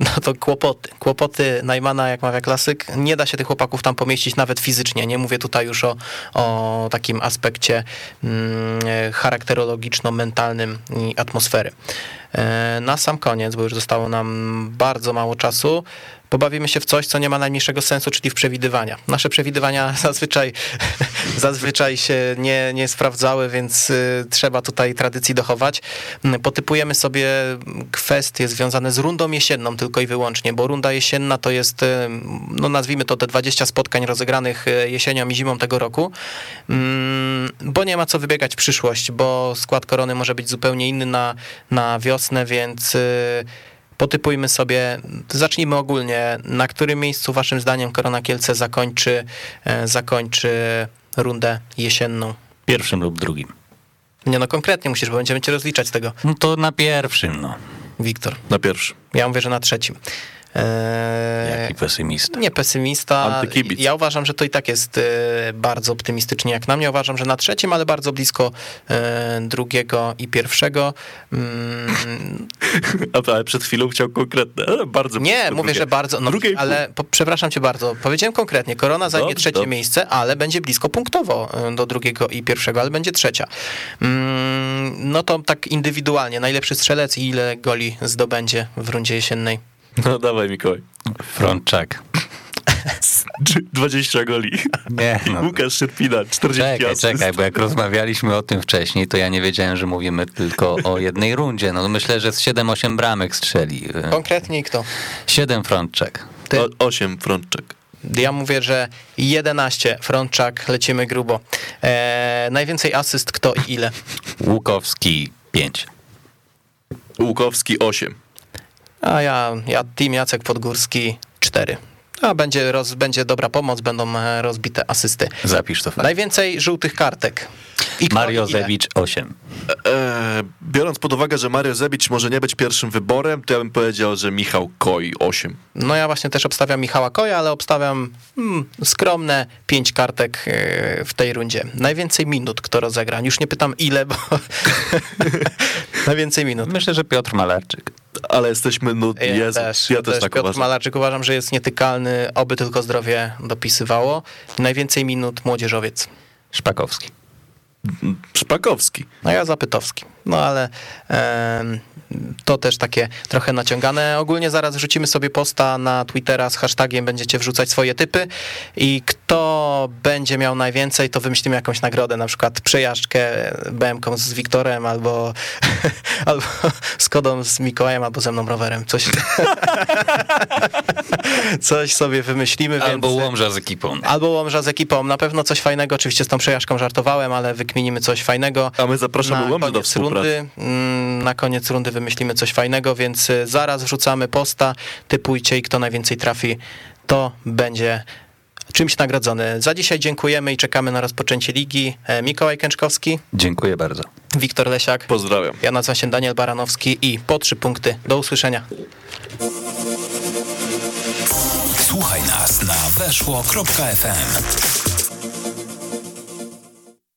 no to kłopoty. Kłopoty Najmana, jak mawia klasyk, nie da się tych chłopaków tam pomieścić nawet fizycznie. Nie mówię tutaj już o, o takim aspekcie mm, charakterologiczno-mentalnym atmosfery. E, Na sam koniec, bo już zostało nam bardzo mało czasu, pobawimy się w coś, co nie ma najmniejszego sensu, czyli w przewidywania. Nasze przewidywania zazwyczaj, zazwyczaj się nie, nie sprawdzały, więc y, trzeba tutaj tradycji dochować. Mm, Potypujemy sobie kwestie związane z rundą jesienną tylko i wyłącznie, bo runda jesienna to jest, y, no nazwijmy to te 20 spotkań rozegranych y, jesienią i zimą tego roku, Mm, bo nie ma co wybiegać w przyszłość, bo skład korony może być zupełnie inny na, na wiosnę, więc potypujmy sobie, zacznijmy ogólnie, na którym miejscu waszym zdaniem Korona Kielce zakończy, e, zakończy rundę jesienną? Pierwszym lub drugim. Nie no, konkretnie musisz, bo będziemy cię rozliczać z tego. No to na pierwszym, no. Wiktor, Na pierwszy. ja mówię, że na trzecim. E, Jaki pesymista. Nie pesymista. Antykibic. Ja uważam, że to i tak jest e, bardzo optymistycznie jak na mnie. Uważam, że na trzecim, ale bardzo blisko e, drugiego i pierwszego. Mm, A, ale przed chwilą chciał konkretne. Bardzo Nie, mówię, drugie. że bardzo. No, ale po, przepraszam cię bardzo. Powiedziałem konkretnie. Korona zajmie Dobrze, trzecie dobrze. miejsce, ale będzie blisko punktowo e, do drugiego i pierwszego, ale będzie trzecia. Mm, no to tak indywidualnie. Najlepszy strzelec i ile goli zdobędzie w rundzie jesiennej? No dawaj Mikołaj. Frączak. 20 goli. Nie, no. Łukasz Szyrpina, 40 Czekaj, asyst. czekaj, bo jak rozmawialiśmy o tym wcześniej, to ja nie wiedziałem, że mówimy tylko o jednej rundzie. No myślę, że z 7-8 bramek strzeli. Konkretniej kto? 7 Frączek. Ty. O, 8 Frączek. Ja mówię, że 11 Frączak, lecimy grubo. E, najwięcej asyst kto i ile? Łukowski 5. Łukowski 8. A ja, ja team Jacek Podgórski 4. A będzie, roz, będzie dobra pomoc, będą e, rozbite asysty. Zapisz to fakt. Najwięcej żółtych kartek. I Mario? Zewicz 8. E, biorąc pod uwagę, że Mario Zebicz może nie być pierwszym wyborem, to ja bym powiedział, że Michał Koi 8. No ja właśnie też obstawiam Michała Koja, ale obstawiam hmm, skromne pięć kartek e, w tej rundzie. Najwięcej minut, kto rozegra. Już nie pytam ile, bo najwięcej minut. Myślę, że Piotr Malarczyk. Ale jesteśmy nudni. Ja Jezu, też, ja też tak Piotr uważam. Malarczyk uważam, że jest nietykalny, oby tylko zdrowie dopisywało. Najwięcej minut młodzieżowiec. Szpakowski. Szpakowski. No ja Zapytowski. No ale to też takie trochę naciągane. Ogólnie zaraz wrzucimy sobie posta na Twittera z hashtagiem, będziecie wrzucać swoje typy i kto będzie miał najwięcej, to wymyślimy jakąś nagrodę, na przykład przejażdżkę BM-ką z Wiktorem albo, albo z Kodą z Mikołajem, albo ze mną rowerem. Coś, coś sobie wymyślimy. Albo więc... Łomża z ekipą. Albo Łomża z ekipą. Na pewno coś fajnego. Oczywiście z tą przejażdżką żartowałem, ale wykminimy coś fajnego. A my zapraszamy na Łomżę do współpracy. Rundy, mm, Na koniec rundy wymyślimy coś fajnego, więc y, zaraz wrzucamy posta. Typujcie i kto najwięcej trafi, to będzie czymś nagrodzony. Za dzisiaj dziękujemy i czekamy na rozpoczęcie ligi. E, Mikołaj Kęczkowski, Dziękuję bardzo. Wiktor Lesiak, Pozdrawiam. ja nazywam się Daniel Baranowski i po trzy punkty. Do usłyszenia. Słuchaj nas na weszło.fm.